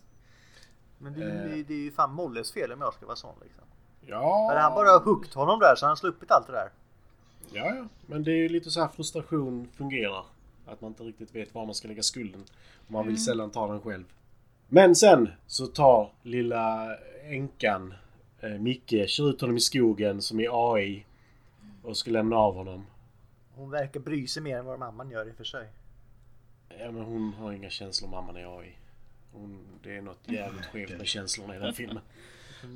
Speaker 2: Men det, är
Speaker 3: Eh.
Speaker 2: ju- det är ju fan Molles fel om jag ska vara sån liksom.
Speaker 3: Ja,
Speaker 2: Hade han bara huggt honom där så hade han sluppit allt det där.
Speaker 3: ja, ja. Men det är ju lite så här frustration fungerar. Att man inte riktigt vet var man ska lägga skulden. Och man
Speaker 1: Mm.
Speaker 3: vill sällan ta den själv. Men sen så tar lilla änkan eh, Micke, kör ut honom i skogen som är AI. Och ska lämna av honom.
Speaker 2: Hon verkar bry sig mer än vad mamman gör i och för sig.
Speaker 3: Ja men hon har inga känslor, mamman är AI. Hon, det är något jävligt skevt med känslorna i den filmen.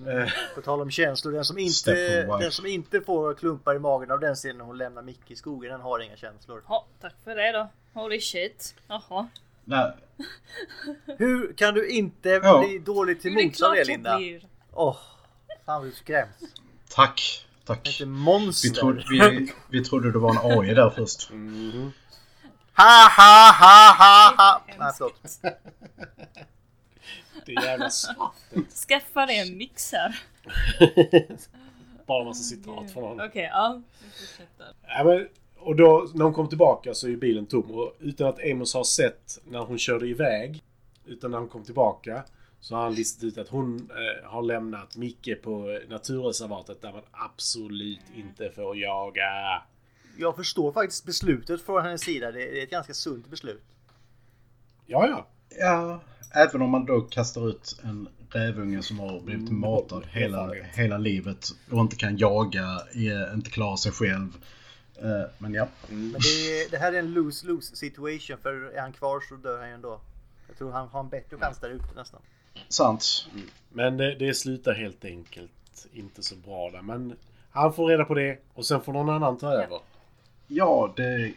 Speaker 3: Eh,
Speaker 2: På tal om känslor, den som, inte, den som inte får klumpar i magen av den scenen när hon lämnar Micke i skogen, den har inga känslor.
Speaker 1: ja, tack för det då. Holy shit. Jaha.
Speaker 4: Nej,
Speaker 2: Hur kan du inte
Speaker 4: Ja.
Speaker 2: bli dåligt till
Speaker 1: Det är
Speaker 2: mots av
Speaker 1: klart
Speaker 2: det Linda? Åh, fan vad du skräms.
Speaker 4: tack. Tack.
Speaker 2: Inte
Speaker 4: Vi
Speaker 2: monster.
Speaker 4: trodde, vi, vi trodde det var en AI där först.
Speaker 3: mhm.
Speaker 2: Ha ha ha ha ha! Nej förlåt.
Speaker 3: Det är jävla svart.
Speaker 1: Skaffa dig en mixer.
Speaker 3: Bara massa citat från honom.
Speaker 1: Okej, ja. Vi fortsätter.
Speaker 3: Ja, men, och då när hon kom tillbaka så är bilen tom. Och utan att Amos har sett när hon körde iväg. Utan när hon kom tillbaka. Så har han listat ut att hon eh, har lämnat Micke på naturreservatet där man absolut inte får jaga.
Speaker 2: Jag förstår faktiskt beslutet från hennes sida. Det är ett ganska sunt beslut.
Speaker 3: Ja, ja.
Speaker 4: Ja, även om man då kastar ut en rävunge som har blivit matad hela, hela livet och inte kan jaga, är, inte klarar sig själv. Eh, Men ja,
Speaker 2: Men det, är, det här är en lose-lose situation för är han kvar så dör han ju ändå. Jag tror han har en bättre chans där ute nästan.
Speaker 4: sant.
Speaker 3: Men det, det slutar helt enkelt inte så bra där. Men han får reda på det och sen får någon annan ta över.
Speaker 4: Ja, det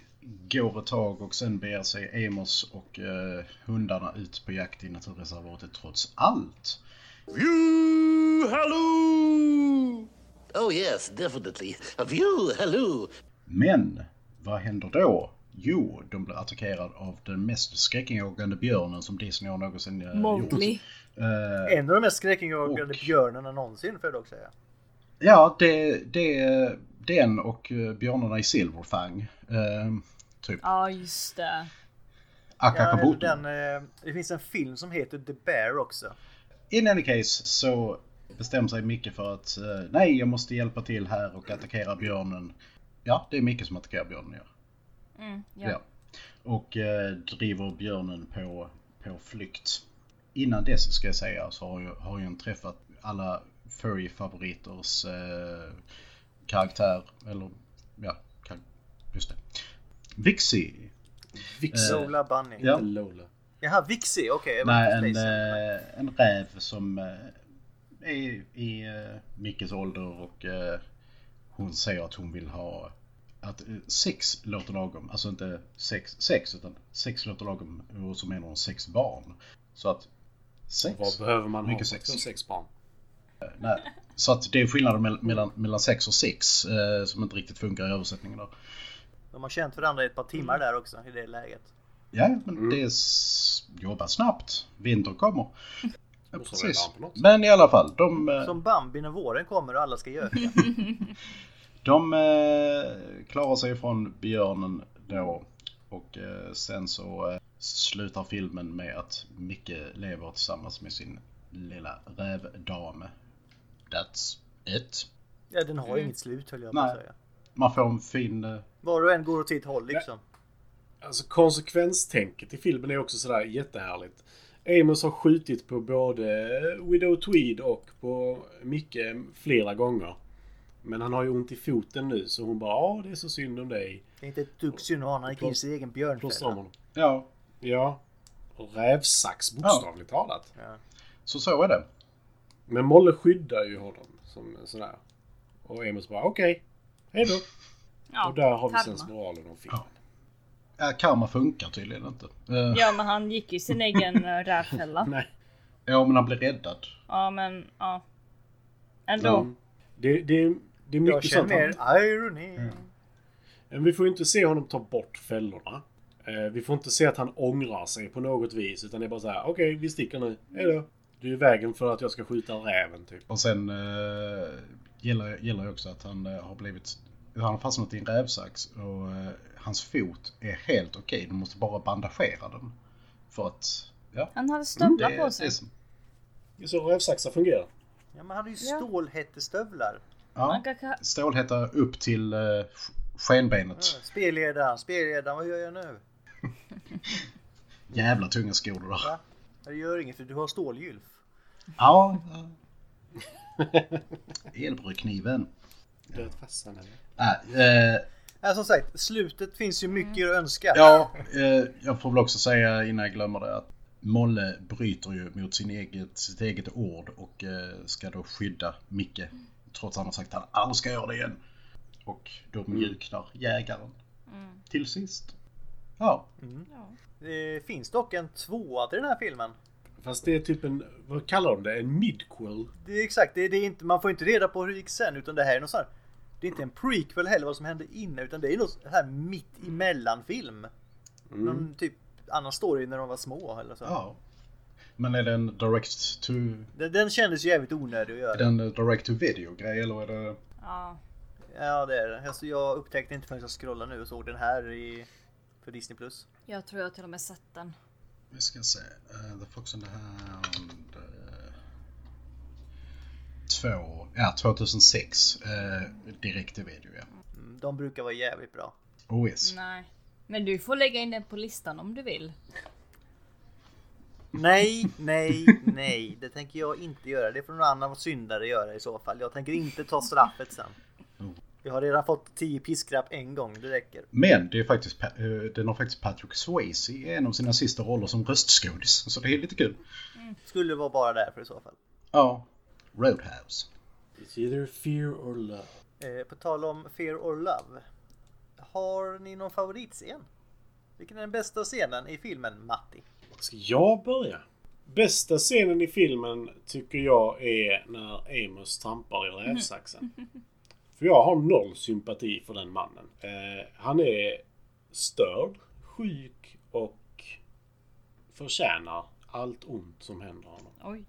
Speaker 4: går ett tag och sen beger sig Amos och eh, hundarna ut på jakt i naturreservatet trots allt.
Speaker 5: View, hello! Oh, yes, definitely. A view, hello!
Speaker 4: Men vad händer då? Jo, de blir attackerade av den mest skräckinjagande björnen som Disney har någonsin eh,
Speaker 1: Mowgli.
Speaker 4: gjort. Eh,
Speaker 2: En av de mest skräckinjagande
Speaker 4: Och-
Speaker 2: björnarna någonsin får jag dock säga.
Speaker 4: Ja, det, det den och eh, björnarna i Silverfang. Eh, typ.
Speaker 1: Ja, just det.
Speaker 2: Ja,
Speaker 4: Akakabuto.
Speaker 2: den, eh, det finns en film som heter The Bear också.
Speaker 4: In any case så bestämmer sig Micke för att nej, jag måste hjälpa till här och attackera björnen. Ja, det är Micke som attackerar björnen. Ja.
Speaker 1: Mm, ja.
Speaker 4: Ja. Och eh, driver björnen på, på flykt. Innan dess ska jag säga så har jag, har jag träffat alla furry-favoriters eh, karaktär. Eller ja, kar- just det. Vixie.
Speaker 3: Vixen.
Speaker 2: Lola Bunny.
Speaker 4: Ja.
Speaker 3: Inte Lola.
Speaker 2: Jaha, Vixie, okej. jag var
Speaker 4: Nej, en, eh, en räv som eh, är i eh, Mickes ålder och eh, hon säger att hon vill ha att eh, sex låter lagom. Alltså inte sex, sex utan sex låter lagom och så menar hon sex barn. Så att sex.
Speaker 3: Vad behöver man ha
Speaker 4: Mycket
Speaker 3: för
Speaker 4: sex.
Speaker 3: sex barn?
Speaker 4: Nej. Så att det är skillnaden mell- mellan, mellan sex och sex eh, som inte riktigt funkar i översättningen där.
Speaker 2: De har känt varandra i ett par timmar där också i det läget.
Speaker 4: Ja, men det är jobba snabbt. Vinter kommer. [laughs] Ja, precis. Men i alla fall, de... eh,
Speaker 2: Som Bambi när våren kommer och alla ska göka. [laughs] [laughs]
Speaker 4: De eh, klarar sig från björnen då och eh, sen så eh, slutar filmen med att Micke lever tillsammans med sin lilla rävdam. That's it.
Speaker 2: Ja, den har inget slut höll jag på att säga.
Speaker 4: Man får en fin... Eh,
Speaker 2: Var och en går åt sitt håll liksom.
Speaker 3: Alltså konsekvenstänket i filmen är också sådär jättehärligt. Amos har skjutit på både Widow Tweed och på Micke flera gånger. Men han har ju ont i foten nu så hon bara ja det är så synd om dig.
Speaker 2: Det är inte ett dugg synd om honom. Han gick in i sin egen
Speaker 3: om
Speaker 2: björnfälla.
Speaker 4: Ja,
Speaker 3: Ja. Rävsax bokstavligt talat.
Speaker 2: Ja.
Speaker 4: så så är det.
Speaker 3: Men Molle skyddar ju honom som sådär. Och Amos bara okej. Hej då.
Speaker 1: Ja,
Speaker 3: och där har vi
Speaker 1: karma.
Speaker 3: sensmoralen av filmen.
Speaker 4: Ja, karma funkar tydligen inte. Eh,
Speaker 1: Ja, men han gick ju i sin egen eh, rävfälla. [laughs]
Speaker 3: Nej.
Speaker 4: ja, men han blir räddad.
Speaker 1: Ja, men ja. Ändå.
Speaker 3: Ja. Det, det, det är
Speaker 2: Jag
Speaker 3: mycket sånt.
Speaker 2: känner
Speaker 3: Han,
Speaker 2: mer ironi.
Speaker 3: men vi får ju inte se honom ta bort fällorna. Eh, vi får inte se att han ångrar sig på något vis. Utan det är bara så här: okej vi sticker nu. Hejdå. Du är i vägen för att jag ska skjuta räven typ.
Speaker 4: Och sen eh, gäller, gäller ju också att han eh, har blivit... Han har fastnat i en rävsax och eh, hans fot är helt okej. Du måste bara bandagera den. För att... Ja,
Speaker 1: Han hade stövlar
Speaker 4: det,
Speaker 1: på
Speaker 4: det
Speaker 1: sig.
Speaker 4: är som...
Speaker 3: Det är så rävsaxar fungerar.
Speaker 2: Ja, men han hade ju
Speaker 1: Ja.
Speaker 2: stålhättestövlar.
Speaker 4: Ja, stålhätta upp till sk- skenbenet.
Speaker 2: Spelledaren, spelledaren, vad gör jag nu? [laughs]
Speaker 4: Jävla tunga skor du.
Speaker 2: Va? Det gör inget för du har stålgylf.
Speaker 4: Ja. [laughs] Elbrödkniven.
Speaker 3: Död farsan eller?
Speaker 4: Äh,
Speaker 2: Ja, som sagt, slutet finns ju mycket att önska.
Speaker 4: Ja, eh, jag får väl också säga innan jag glömmer det att Molle bryter ju mot sin eget, sitt eget ord och eh, ska då skydda Micke. Trots att han har sagt att han aldrig ska göra det igen. Och då mjuknar jägaren. Till sist. Ja,
Speaker 2: Det finns dock en tvåa till den här filmen.
Speaker 3: Fast det är typ en, vad kallar de det? En midquel?
Speaker 2: Det är exakt, det, det är inte, man får inte reda på hur det gick sen utan det här är något sånt här, Det är inte en prequel heller vad som hände innan utan det är något här mitt emellan film. Någon typ annan story när de var små eller så.
Speaker 4: ja. Men är det en direct to,
Speaker 2: Den, den kändes jävligt onödig att
Speaker 4: är
Speaker 2: göra.
Speaker 4: det en direct to video grej eller är det?
Speaker 1: Ja.
Speaker 2: Ja det är det. Alltså, jag upptäckte inte förrän jag scrollade nu och såg den här i, för Disney+. Plus.
Speaker 1: Jag tror jag till och med sett den.
Speaker 4: Vi ska se. Uh, the Fox and the Hound. Uh, två, ja 2006. Uh, direkt till video ja.
Speaker 2: Mm, De brukar vara jävligt bra.
Speaker 4: Oh yes.
Speaker 1: Nej. Men du får lägga in den på listan om du vill.
Speaker 2: Nej, nej, nej. Det tänker jag inte göra. Det får någon annan syndare göra i så fall. Jag tänker inte ta straffet sen. Jag har redan fått 10 piskrapp en gång, det räcker.
Speaker 4: Men det är faktiskt, eh, den har faktiskt Patrick Swayze i en av sina sista roller som röstskådis. Så det är lite kul.
Speaker 2: Skulle vara bara därför i så fall.
Speaker 4: Ja. Roadhouse.
Speaker 3: It's either fear or love.
Speaker 2: Eh, på tal om Fear or Love. Har ni någon favoritscen? Vilken är den bästa scenen i filmen, Matti?
Speaker 3: Ska jag börja? Bästa scenen i filmen tycker jag är när Amos trampar i rävsaxen. [laughs] För jag har noll sympati för den mannen. Eh, han är störd, sjuk och förtjänar allt ont som händer honom.
Speaker 1: Oj.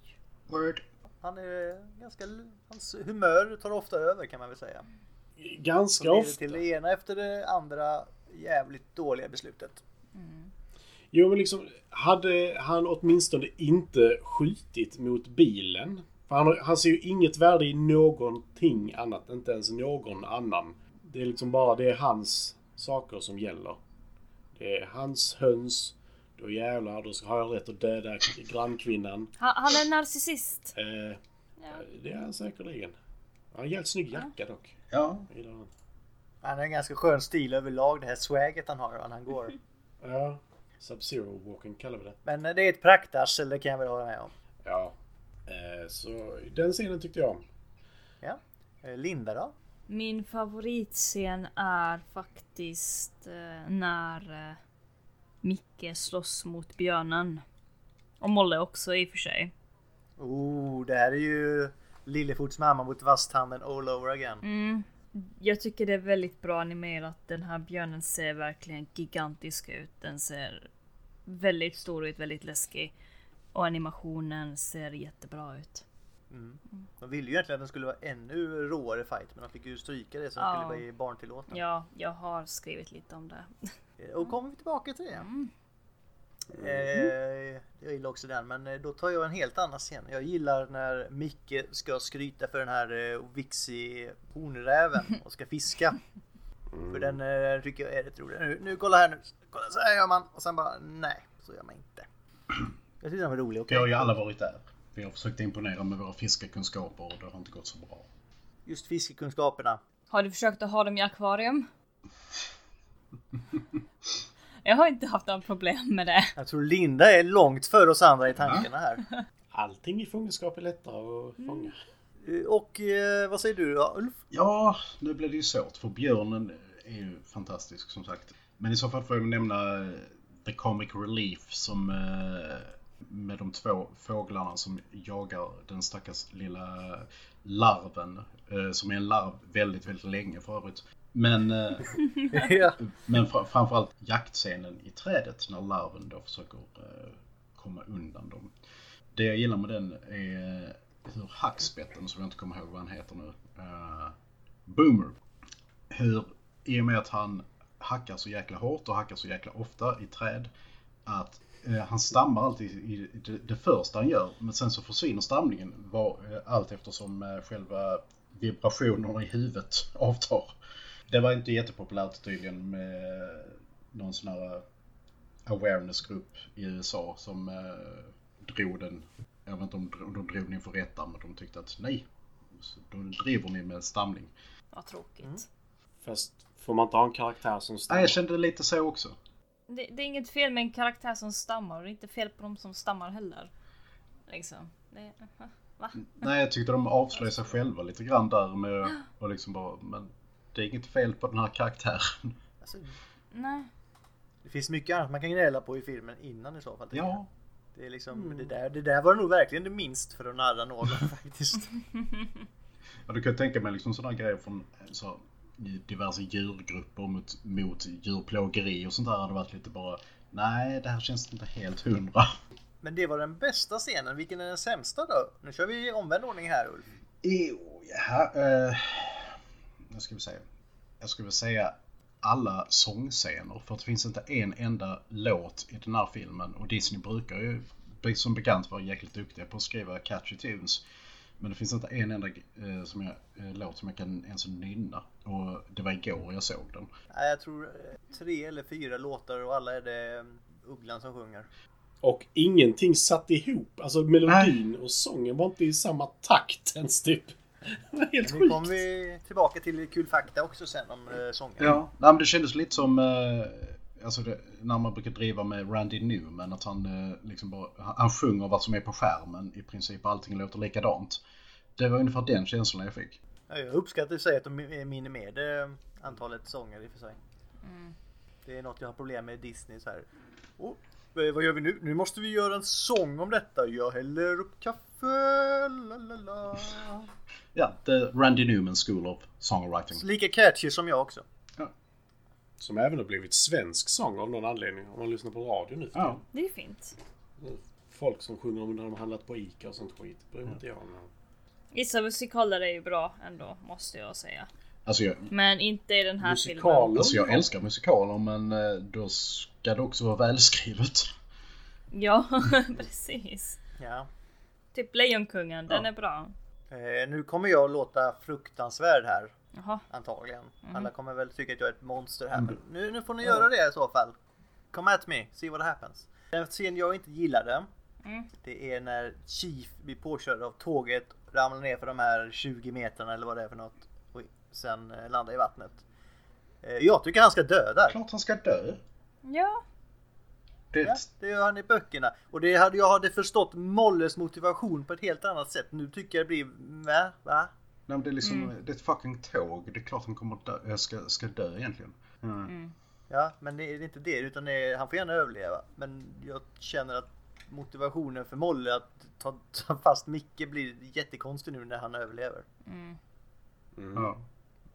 Speaker 4: Word.
Speaker 2: Han är ganska... Hans humör tar ofta över kan man väl säga.
Speaker 3: Ganska ofta.
Speaker 2: till det ena efter det andra jävligt dåliga beslutet.
Speaker 3: Jo men liksom, hade han åtminstone inte skjutit mot bilen. För han, han ser ju inget värde i någonting annat, inte ens någon annan. Det är liksom bara, det är hans saker som gäller. Det är hans höns. Då jävlar, då ska- har jag rätt att döda grannkvinnan.
Speaker 1: Han, han är narcissist.
Speaker 3: Eh, Det är han säkerligen. Han har en jävligt snygg jacka dock.
Speaker 4: Ja.
Speaker 2: Han har en ganska skön stil överlag, det här swaget han har när han går.
Speaker 3: Ja, Sub-Zero walking kallar vi det.
Speaker 2: Men det är ett praktarsel, det kan jag väl hålla med om.
Speaker 3: Ja. Eh, Så den scenen tyckte jag om.
Speaker 2: Ja. Eh, Linda då?
Speaker 1: Min favoritscen är faktiskt eh, när eh, Micke slåss mot björnen. Och Molle också i och för sig.
Speaker 2: Oh, det här är ju Lillefots mamma mot vasstanden all over again.
Speaker 1: Mm. Jag tycker det är väldigt bra animerat. Den här björnen ser verkligen gigantisk ut. Den ser väldigt stor ut, väldigt läskig. Och animationen ser jättebra ut.
Speaker 2: De ville ju egentligen att den skulle vara ännu råare fight men de fick ju stryka det så den
Speaker 1: Ja.
Speaker 2: skulle vara i barntillåten.
Speaker 1: Ja, jag har skrivit lite om det.
Speaker 2: Eh, Och kommer vi tillbaka till det. Eh, jag gillar också den men eh, då tar jag en helt annan scen. Jag gillar när Micke ska skryta för den här eh, Vixi hornräven och ska fiska. För den eh, tycker jag är rätt rolig. Nu, nu kolla här nu. Kolla så här gör man. Och sen bara nej, så gör man inte. [clears throat] Jag tyckte den var rolig.
Speaker 4: Vi
Speaker 2: okej.
Speaker 4: har ju alla varit där. Vi har försökt imponera med våra fiskekunskaper och det har inte gått så bra.
Speaker 2: Just fiskekunskaperna.
Speaker 1: Har du försökt att ha dem i akvarium? [laughs] Jag har inte haft några problem med det.
Speaker 2: Jag tror Linda är långt före oss andra i tankarna här.
Speaker 3: Allting i fångenskap är lättare att fånga.
Speaker 2: Eh, Och eh, vad säger du då Ulf?
Speaker 4: Ja, nu blir det ju svårt för björnen är ju fantastisk som sagt. Men i så fall får jag nämna eh, The Comic Relief som eh, med de två fåglarna som jagar den stackars lilla larven. eh, Som är en larv väldigt, väldigt länge för övrigt. Men, eh, [laughs]
Speaker 2: ja.
Speaker 4: men fra- framförallt jaktscenen i trädet när larven då försöker eh, komma undan dem. Det jag gillar med den är hur hackspetten, som jag inte kommer ihåg vad han heter nu, uh, Boomer, hur i och med att han hackar så jäkla hårt och hackar så jäkla ofta i träd att uh, han stammar alltid i, i det, det första han gör men sen så försvinner stamningen var, uh, allt eftersom uh, själva vibrationerna i huvudet [laughs] avtar. Det var inte jättepopulärt tydligen med någon sån här awareness-grupp i USA som eh, drog den, jag vet inte om de, drog den inför rätta men de tyckte att nej, så då driver ni med stamning.
Speaker 1: Vad tråkigt.
Speaker 2: Mm.
Speaker 3: Fast får man inte ha en karaktär som
Speaker 4: Nej,
Speaker 3: stammar?
Speaker 4: jag kände lite så också.
Speaker 1: Det, det är inget fel med en karaktär som stammar och det är inte fel på de som stammar heller. Liksom. Det, va?
Speaker 4: Nej, jag tyckte de avslöjade sig själva lite grann där med [gasps] och liksom bara, men det är inget fel på den här karaktären.
Speaker 2: Alltså,
Speaker 1: Nej.
Speaker 2: det finns mycket annat man kan gnälla på i filmen innan i så fall.
Speaker 4: Ja,
Speaker 2: Det, är liksom, det, där, det där var nog verkligen det minst för att narra någon [laughs] faktiskt.
Speaker 4: ja du kan ju tänka mig liksom sådana grejer från så, diverse djurgrupper mot, mot djurplågeri och sånt där hade varit lite bara, nej det här känns inte helt hundra.
Speaker 2: Men det var den bästa scenen. Vilken är den sämsta då? Nu kör vi i omvänd ordning här Ulf.
Speaker 4: Jo, ja, eh, vad ska vi säga? Jag skulle vilja säga alla sångscener för att det finns inte en enda låt i den här filmen och Disney brukar ju som bekant vara jäkligt duktiga på att skriva catchy tunes. Men det finns inte en enda eh, som jag, eh, låt som jag kan ens nynna och det var igår jag såg den.
Speaker 2: Nej, jag tror eh, tre eller fyra låtar och alla är det eh, Ugglan som sjunger.
Speaker 3: Och ingenting satt ihop. Alltså melodin och sången var inte i samma takt ens typ. Det var helt
Speaker 2: Nu
Speaker 3: sjukt.
Speaker 2: kommer vi tillbaka till kul fakta också sen om eh, sången.
Speaker 4: Ja, nej, men det kändes lite som eh, alltså det, när man brukar driva med Randy Newman att han eh, liksom bara, han, sjunger vad som är på skärmen i princip. Allting låter likadant. Det var ungefär den känslan jag fick.
Speaker 2: Ja, Jag uppskattar i sig att de mi- minimerade antalet sånger i och för sig. Det är något jag har problem med i Disney så här. Oh, vad gör vi nu? Nu måste vi göra en sång om detta. Jag häller upp kaffe. La, la, la.
Speaker 4: Ja, The Randy Newman School of Songwriting.
Speaker 2: Lika catchy som jag också.
Speaker 3: Som även har blivit svensk sång av någon anledning. Om man lyssnar på radio nu för
Speaker 4: Ja.
Speaker 1: Det är fint.
Speaker 3: Folk som sjunger om när de har handlat på Ica och sånt skit. Bryr mig inte jag om.
Speaker 1: Vissa musikaler är ju bra ändå, måste jag säga.
Speaker 4: Alltså jag,
Speaker 1: Men inte i den här
Speaker 3: Musikaler?
Speaker 1: filmen.
Speaker 4: alltså jag älskar musikaler men eh, då ska det också vara välskrivet.
Speaker 1: Ja, [laughs] precis.
Speaker 2: Ja.
Speaker 1: Typ Lejonkungen, den
Speaker 4: Ja.
Speaker 1: är bra.
Speaker 2: Eh, nu kommer jag låta fruktansvärd här.
Speaker 1: Jaha.
Speaker 2: Antagligen.
Speaker 1: Mm.
Speaker 2: Alla kommer väl tycka att jag är ett monster här. Men nu, nu får ni göra det i så fall. Come at me, see what happens. Den scen jag inte gillade.
Speaker 1: Mm.
Speaker 2: Det är när Chief blir påkörd av tåget. Ramlar ner för de här 20 metrarna eller vad det är för något. Sen eh, landar i vattnet. Eh, jag tycker han ska dö där.
Speaker 4: Klart han ska dö.
Speaker 1: Ja,
Speaker 4: Det,
Speaker 2: Ja, det gör han i böckerna. Och det hade, jag hade förstått Molles motivation på ett helt annat sätt. Nu tycker jag det blir... Va? Va?
Speaker 4: nej, men det, är liksom, det är ett fucking tåg. Det är klart han kommer dö, äh, ska, ska dö egentligen. Mm.
Speaker 2: Ja, men det är inte det. Utan det är, han får gärna överleva. Men jag känner att motivationen för Molle att ta, ta fast Micke blir jättekonstig nu när han överlever.
Speaker 4: Ja.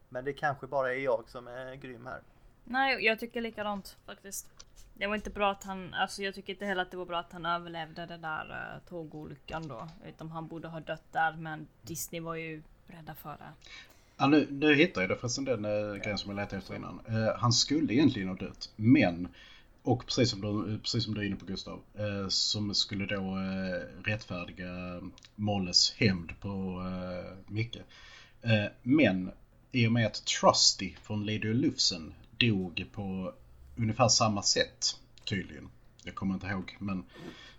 Speaker 2: Men det kanske bara är jag som är grym här.
Speaker 1: nej jag tycker likadant faktiskt. Det var inte bra att han, alltså jag tycker inte heller att det var bra att han överlevde den där uh, tågolyckan då. Utan han borde ha dött där men Disney var ju rädda för det.
Speaker 4: Ja, nu, nu hittar jag det förresten den äh, grejen som jag letade efter innan. Eh, han skulle egentligen ha dött, men och precis som du, precis som du är inne på Gustav, eh, som skulle då eh, rättfärdiga Molles hämnd på eh, Micke. Eh, men i och med att Trusty från Lady Lufsen dog på ungefär samma sätt tydligen. Jag kommer inte ihåg men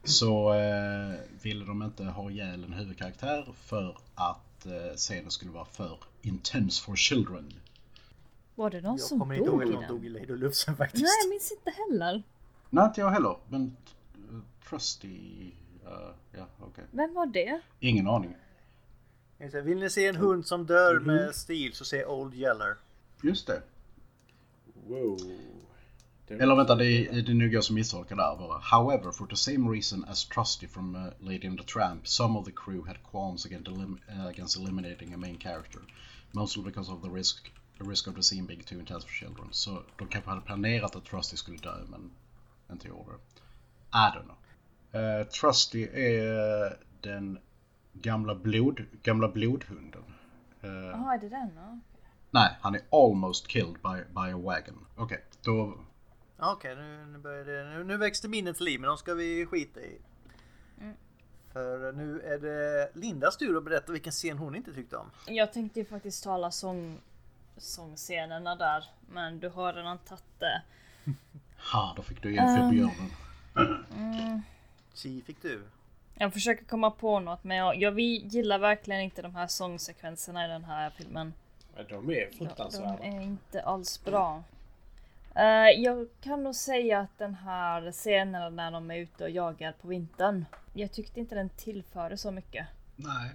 Speaker 4: så eh, ville de inte ha ihjäl en huvudkaraktär för att eh, scenen skulle vara för intense for children.
Speaker 1: Var det någon
Speaker 2: Jag
Speaker 1: som
Speaker 2: kommer inte ihåg
Speaker 1: dog
Speaker 2: att
Speaker 1: i
Speaker 2: någon dog i
Speaker 1: den?
Speaker 2: Lady Lufsen faktiskt.
Speaker 1: Nej, jag minns inte heller.
Speaker 4: Nej, inte jag heller. Men eh, Trusty... eh, ja, okej.
Speaker 1: Vem var det?
Speaker 4: Ingen aning.
Speaker 2: Vill ni se en hund som dör
Speaker 3: Mhm.
Speaker 2: med stil så se Old Yeller.
Speaker 4: Just det.
Speaker 3: Wow.
Speaker 4: Eller vänta, det är, det är nog jag som misstolkar där bara. However, for the same reason as Trusty from uh, Lady and the Tramp, some of the crew had qualms against, elim uh, against eliminating a main character. Mostly because of the risk, the risk of the scene being too intense for children. Så de kanske hade planerat att Trusty skulle dö, men inte gjorde det. I don't know. Uh, Trusty är den gamla, blod, gamla blodhunden. Uh,
Speaker 1: Jaha, är det den? Ja.
Speaker 4: Nej, han är almost killed by, by a wagon. Okej, då
Speaker 2: Okej, nu, nu, börjar det, nu, nu växte minnet till liv men de ska vi skita i.
Speaker 1: Mm.
Speaker 2: För nu är det Lindas tur att berätta vilken scen hon inte tyckte om.
Speaker 1: Jag tänkte ju faktiskt tala sång, sångscenerna där. Men du har redan tagit det.
Speaker 4: Ha, då fick du igen för björnen.
Speaker 2: Chi fick du.
Speaker 1: Jag försöker komma på något men jag, jag vi gillar verkligen inte de här sångsekvenserna i den här filmen.
Speaker 3: Ja, De är
Speaker 1: De,
Speaker 3: fruktansvärda.
Speaker 1: de är inte alls bra. Eh, jag kan nog säga att den här scenen när de är ute och jagar på vintern. Jag tyckte inte den tillförde så mycket.
Speaker 4: Nej.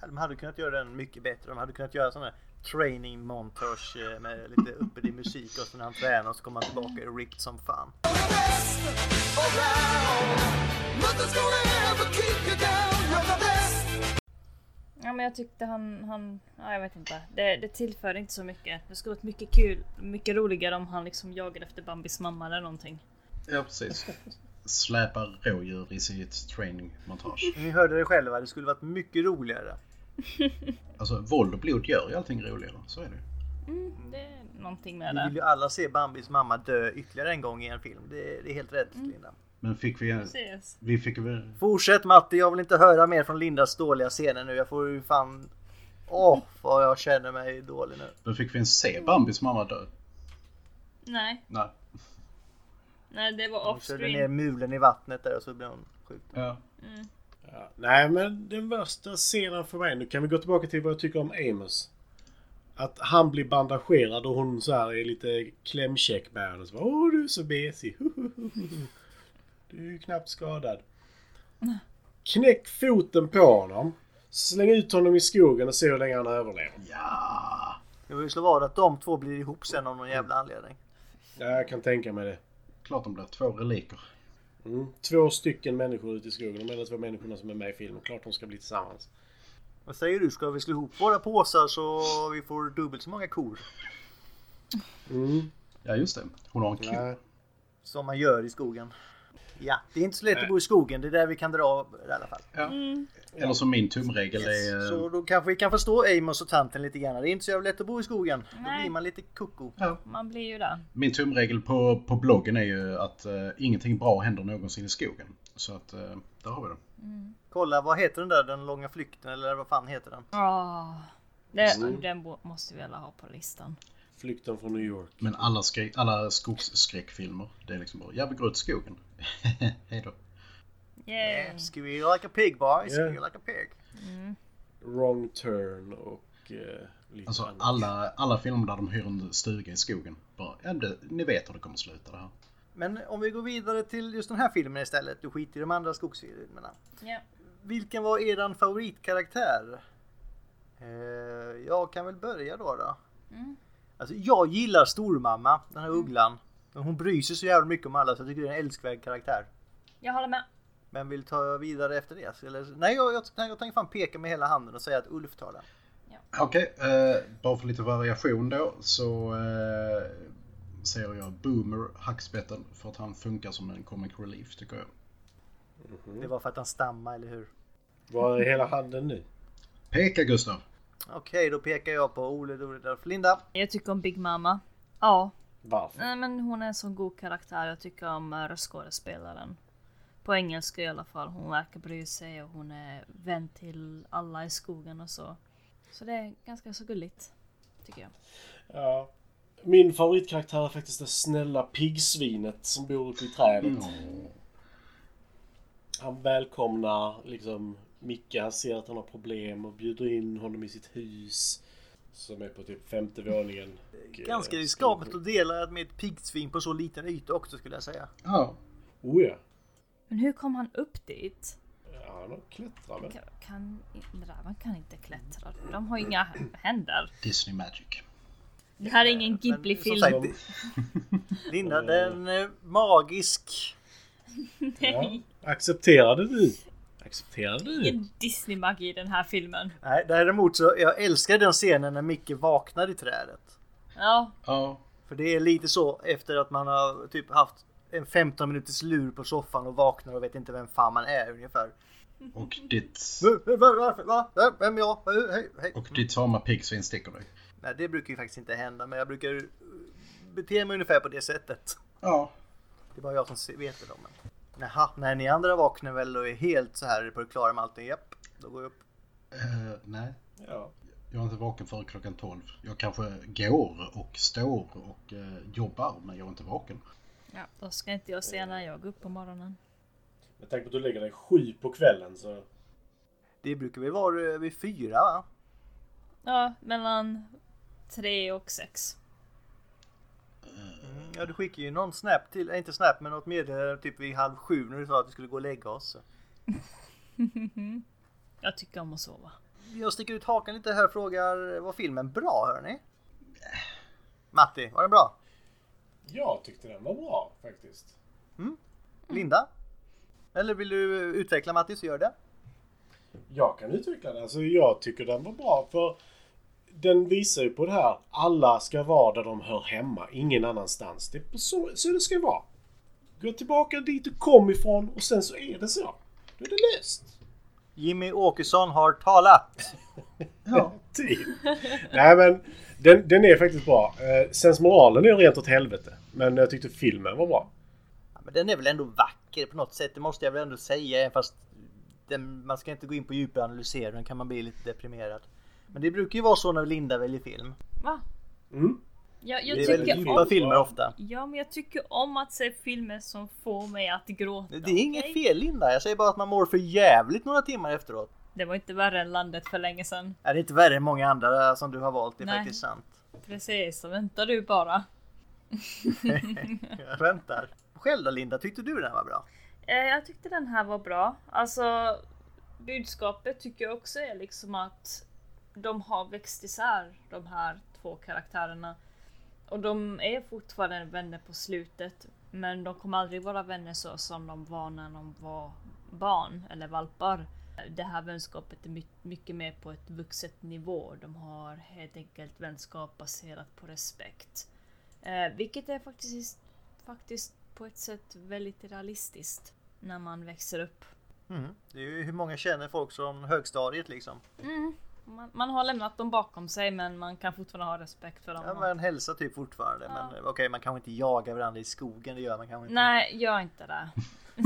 Speaker 2: De hade kunnat göra den mycket bättre. De hade kunnat göra här training montage eh, med lite uppedig musik och sen när han tränar och så kommer han tillbaka i rikt som fan.
Speaker 1: Ja men jag tyckte han, han ja, jag vet inte. Det, det tillförde inte så mycket. Det skulle varit mycket kul, mycket roligare om han liksom jagade efter Bambis mamma eller någonting.
Speaker 4: Ja, precis. Släpar rådjur i sitt training-montage.
Speaker 2: Ni hörde det själva, det skulle varit mycket roligare. [laughs]
Speaker 4: Alltså, våld och blod gör ju allting roligare. Så är det
Speaker 1: Det är någonting med
Speaker 2: Vi vill
Speaker 1: det.
Speaker 2: ju alla se Bambis mamma dö ytterligare en gång i en film. Det, det är helt rätt Linda.
Speaker 4: Men fick vi...
Speaker 1: Precis.
Speaker 4: Vi fick väl...
Speaker 2: Fortsätt Matti, jag vill inte höra mer från Lindas dåliga scener nu. Jag får ju fan... Åh, vad jag känner mig dålig nu.
Speaker 4: Men fick vi ens se Bambis mamma dö?
Speaker 1: Nej,
Speaker 4: Nej.
Speaker 1: nej det var
Speaker 2: Hon körde ner
Speaker 1: offscreen.
Speaker 2: mulen i vattnet där och så blev hon sjuk.
Speaker 4: Ja.
Speaker 3: Ja. Nej, men den värsta scenen för mig, nu kan vi gå tillbaka till vad jag tycker om Amos. Att han blir bandagerad och hon så här är lite klämkäck med honom. Åh, du är så mesig. [laughs] Du är ju knappt skadad. Knäck foten på honom. Släng ut honom i skogen och se hur länge han överlever.
Speaker 4: Ja.
Speaker 2: Jag vill slå vad att de två blir ihop sen av någon jävla anledning.
Speaker 3: Ja, jag kan tänka mig det.
Speaker 4: Klart de blir två reliker.
Speaker 3: Mm. Två stycken människor ute i skogen. De enda två människorna som är med i filmen. Klart de ska bli tillsammans.
Speaker 2: Vad säger du? Ska vi slå ihop våra påsar så vi får dubbelt så många kor?
Speaker 3: Mm.
Speaker 4: Ja, just det. Hon har en ko.
Speaker 2: Som man gör i skogen. Ja, det är inte så lätt att bo i skogen. Det är där vi kan dra i alla fall.
Speaker 4: Ja. Eller som min tumregel är...
Speaker 2: Så då kanske vi kan förstå Amos och tanten lite grann. Det är inte så jävla lätt att bo i skogen. Då
Speaker 1: Nej.
Speaker 2: blir man lite koko.
Speaker 4: Ja.
Speaker 1: Man blir ju det.
Speaker 4: Min tumregel på, på bloggen är ju att eh, ingenting bra händer någonsin i skogen. Så att eh, där har vi det.
Speaker 2: Kolla, vad heter den där? Den långa flykten eller vad fan heter den?
Speaker 1: Ah, det, Den bo- måste vi alla ha på listan.
Speaker 3: Flykten från New York.
Speaker 4: Men alla, skräck, alla skogsskräckfilmer, det är liksom bara, ja vi går ut i skogen. [laughs] Hej då.
Speaker 1: Yay.
Speaker 2: Squeal like a pig boy, squeal
Speaker 3: Yeah.
Speaker 2: like a pig.
Speaker 3: Wrong turn och eh, lite
Speaker 4: Alltså
Speaker 3: annat.
Speaker 4: alla, alla filmer där de hyr en stuga i skogen. Bara, ja, det, ni vet hur det kommer sluta det här.
Speaker 2: Men om vi går vidare till just den här filmen istället. Du skiter i de andra skogsfilmerna.
Speaker 1: Ja.
Speaker 2: Vilken var eran favoritkaraktär? Eh, jag kan väl börja då. då. Alltså, jag gillar stormamma, den här ugglan. Men Hon bryr sig så jävla mycket om alla så jag tycker det är en älskvärd karaktär.
Speaker 1: Jag håller med.
Speaker 2: Men vill ta vidare efter det? Eller, nej, jag, jag, jag tänker fan peka med hela handen och säga att Ulf tar den.
Speaker 4: Okej, eh, bara för lite variation då så eh, säger jag Boomer Hackspetten för att han funkar som en comic relief tycker jag.
Speaker 2: Det var för att han stammade, eller hur?
Speaker 3: Var är hela handen nu?
Speaker 4: Peka Gustav!
Speaker 2: Okej, då pekar jag på Ole Doridolf Linda.
Speaker 1: Jag tycker om Big Mama. Ja,
Speaker 3: Varför?
Speaker 1: nej, men hon är en så god karaktär. Jag tycker om uh, röstskådespelaren. På engelska i alla fall. Hon verkar bry sig och hon är vän till alla i skogen och så. Så det är ganska så gulligt. tycker jag.
Speaker 3: Ja. Min favoritkaraktär är faktiskt det snälla piggsvinet som bor uppe i trädet. Han välkomnar liksom Micke, han ser att han har problem och bjuder in honom i sitt hus. Som är på typ femte våningen.
Speaker 2: Ganska riskabelt att dela med ett piggsvin på så liten yta också skulle jag säga.
Speaker 4: Ja,
Speaker 3: Oh ja.
Speaker 1: Men hur kom han upp dit?
Speaker 3: Ja, han har klättrat väl.
Speaker 1: Kan, kan, rävar kan inte klättra. De har inga händer.
Speaker 4: Disney Magic.
Speaker 1: Det här är ingen Ghibli-film. [laughs]
Speaker 2: Linda, den är magisk. [laughs]
Speaker 3: Ja. Accepterade du? Accepterade du?
Speaker 1: Ingen Disney-magi i den här filmen.
Speaker 2: Nej, däremot så jag älskar den scenen när Micke vaknar i trädet.
Speaker 1: Ja,
Speaker 4: Ja,
Speaker 2: För det är lite så efter att man har typ haft en 15 minuters lur på soffan och vaknar och vet inte vem fan man är ungefär.
Speaker 4: och ditt,
Speaker 2: Varför? Va? Vem är jag? Hej, hej.
Speaker 4: och ditt tama piggsvin sticker dig.
Speaker 2: Nej, det brukar ju faktiskt inte hända, men jag brukar bete mig ungefär på det sättet.
Speaker 4: Ja,
Speaker 2: Det är bara jag som vet det. då, Men... Jaha, när ni andra vaknar väl och är helt så här på det klara med allting. Japp, då går jag upp.
Speaker 4: eh, nej.
Speaker 3: Ja.
Speaker 4: Jag är inte vaken före klockan 12. Jag kanske går och står och eh, jobbar, men jag är inte vaken.
Speaker 1: Ja, då ska inte jag se när jag går upp på morgonen.
Speaker 3: Med tanke på att du lägger dig sju på kvällen så...
Speaker 2: Det brukar väl vara vid fyra va?
Speaker 1: Ja, mellan tre och sex.
Speaker 2: Mm, ja, du skickade ju någon snap till, äh, inte snap men något meddelande typ vid halv sju när du sa att vi skulle gå och lägga oss. [laughs]
Speaker 1: Jag tycker om att sova.
Speaker 2: Jag sticker ut hakan lite här och frågar, var filmen bra hörni? Matti, var den bra?
Speaker 3: Jag tyckte den var bra faktiskt.
Speaker 2: Linda? Eller vill du utveckla Matti så gör det.
Speaker 3: Jag kan utveckla den. Alltså jag tycker den var bra för den visar ju på det här. Alla ska vara där de hör hemma, ingen annanstans. Det är så, så det ska vara. Gå tillbaka dit du kom ifrån och sen så är det så. Då är det löst.
Speaker 2: Jimmy Åkesson har talat. [laughs]
Speaker 4: Ja,
Speaker 3: Typ. Nej men den, den är faktiskt bra. Eh, sensmoralen är rent åt helvete. Men jag tyckte filmen var bra.
Speaker 2: Ja, men den är väl ändå vacker på något sätt, det måste jag väl ändå säga. Fast den, man ska inte gå in på djupare analyser, den kan man bli lite deprimerad. Men det brukar ju vara så när Linda väljer film.
Speaker 1: Va?
Speaker 3: Mm.
Speaker 1: Jag, jag
Speaker 2: Det är väldigt
Speaker 1: tycker
Speaker 2: djupa
Speaker 1: om...
Speaker 2: filmer ofta.
Speaker 1: Ja, men jag tycker om att se filmer som får mig att gråta.
Speaker 2: Det är inget
Speaker 1: okej?
Speaker 2: fel Linda, jag säger bara att man mår för jävligt några timmar efteråt.
Speaker 1: Det var inte värre än landet för länge sedan.
Speaker 2: Är det inte värre än många andra som du har valt, det är
Speaker 1: Nej.
Speaker 2: faktiskt sant.
Speaker 1: Precis, så väntar du bara.
Speaker 2: Jag väntar. Själv då Linda, tyckte du den här var bra?
Speaker 1: Eh, jag tyckte den här var bra. Alltså budskapet tycker jag också är liksom att de har växt isär de här två karaktärerna. Och de är fortfarande vänner på slutet. Men de kommer aldrig vara vänner så som de var när de var barn eller valpar. Det här vänskapet är mycket mer på ett vuxet nivå. De har helt enkelt vänskap baserat på respekt. Eh, vilket är faktiskt, faktiskt på ett sätt väldigt realistiskt när man växer upp.
Speaker 2: Mm. Det är ju hur många känner folk från högstadiet liksom.
Speaker 1: Man, man har lämnat dem bakom sig men man kan fortfarande ha respekt för dem.
Speaker 2: Ja, man hälsar typ fortfarande. Men eh, okej, man kanske inte jagar varandra i skogen, det gör man kanske inte.
Speaker 1: Nej, gör inte det. [laughs]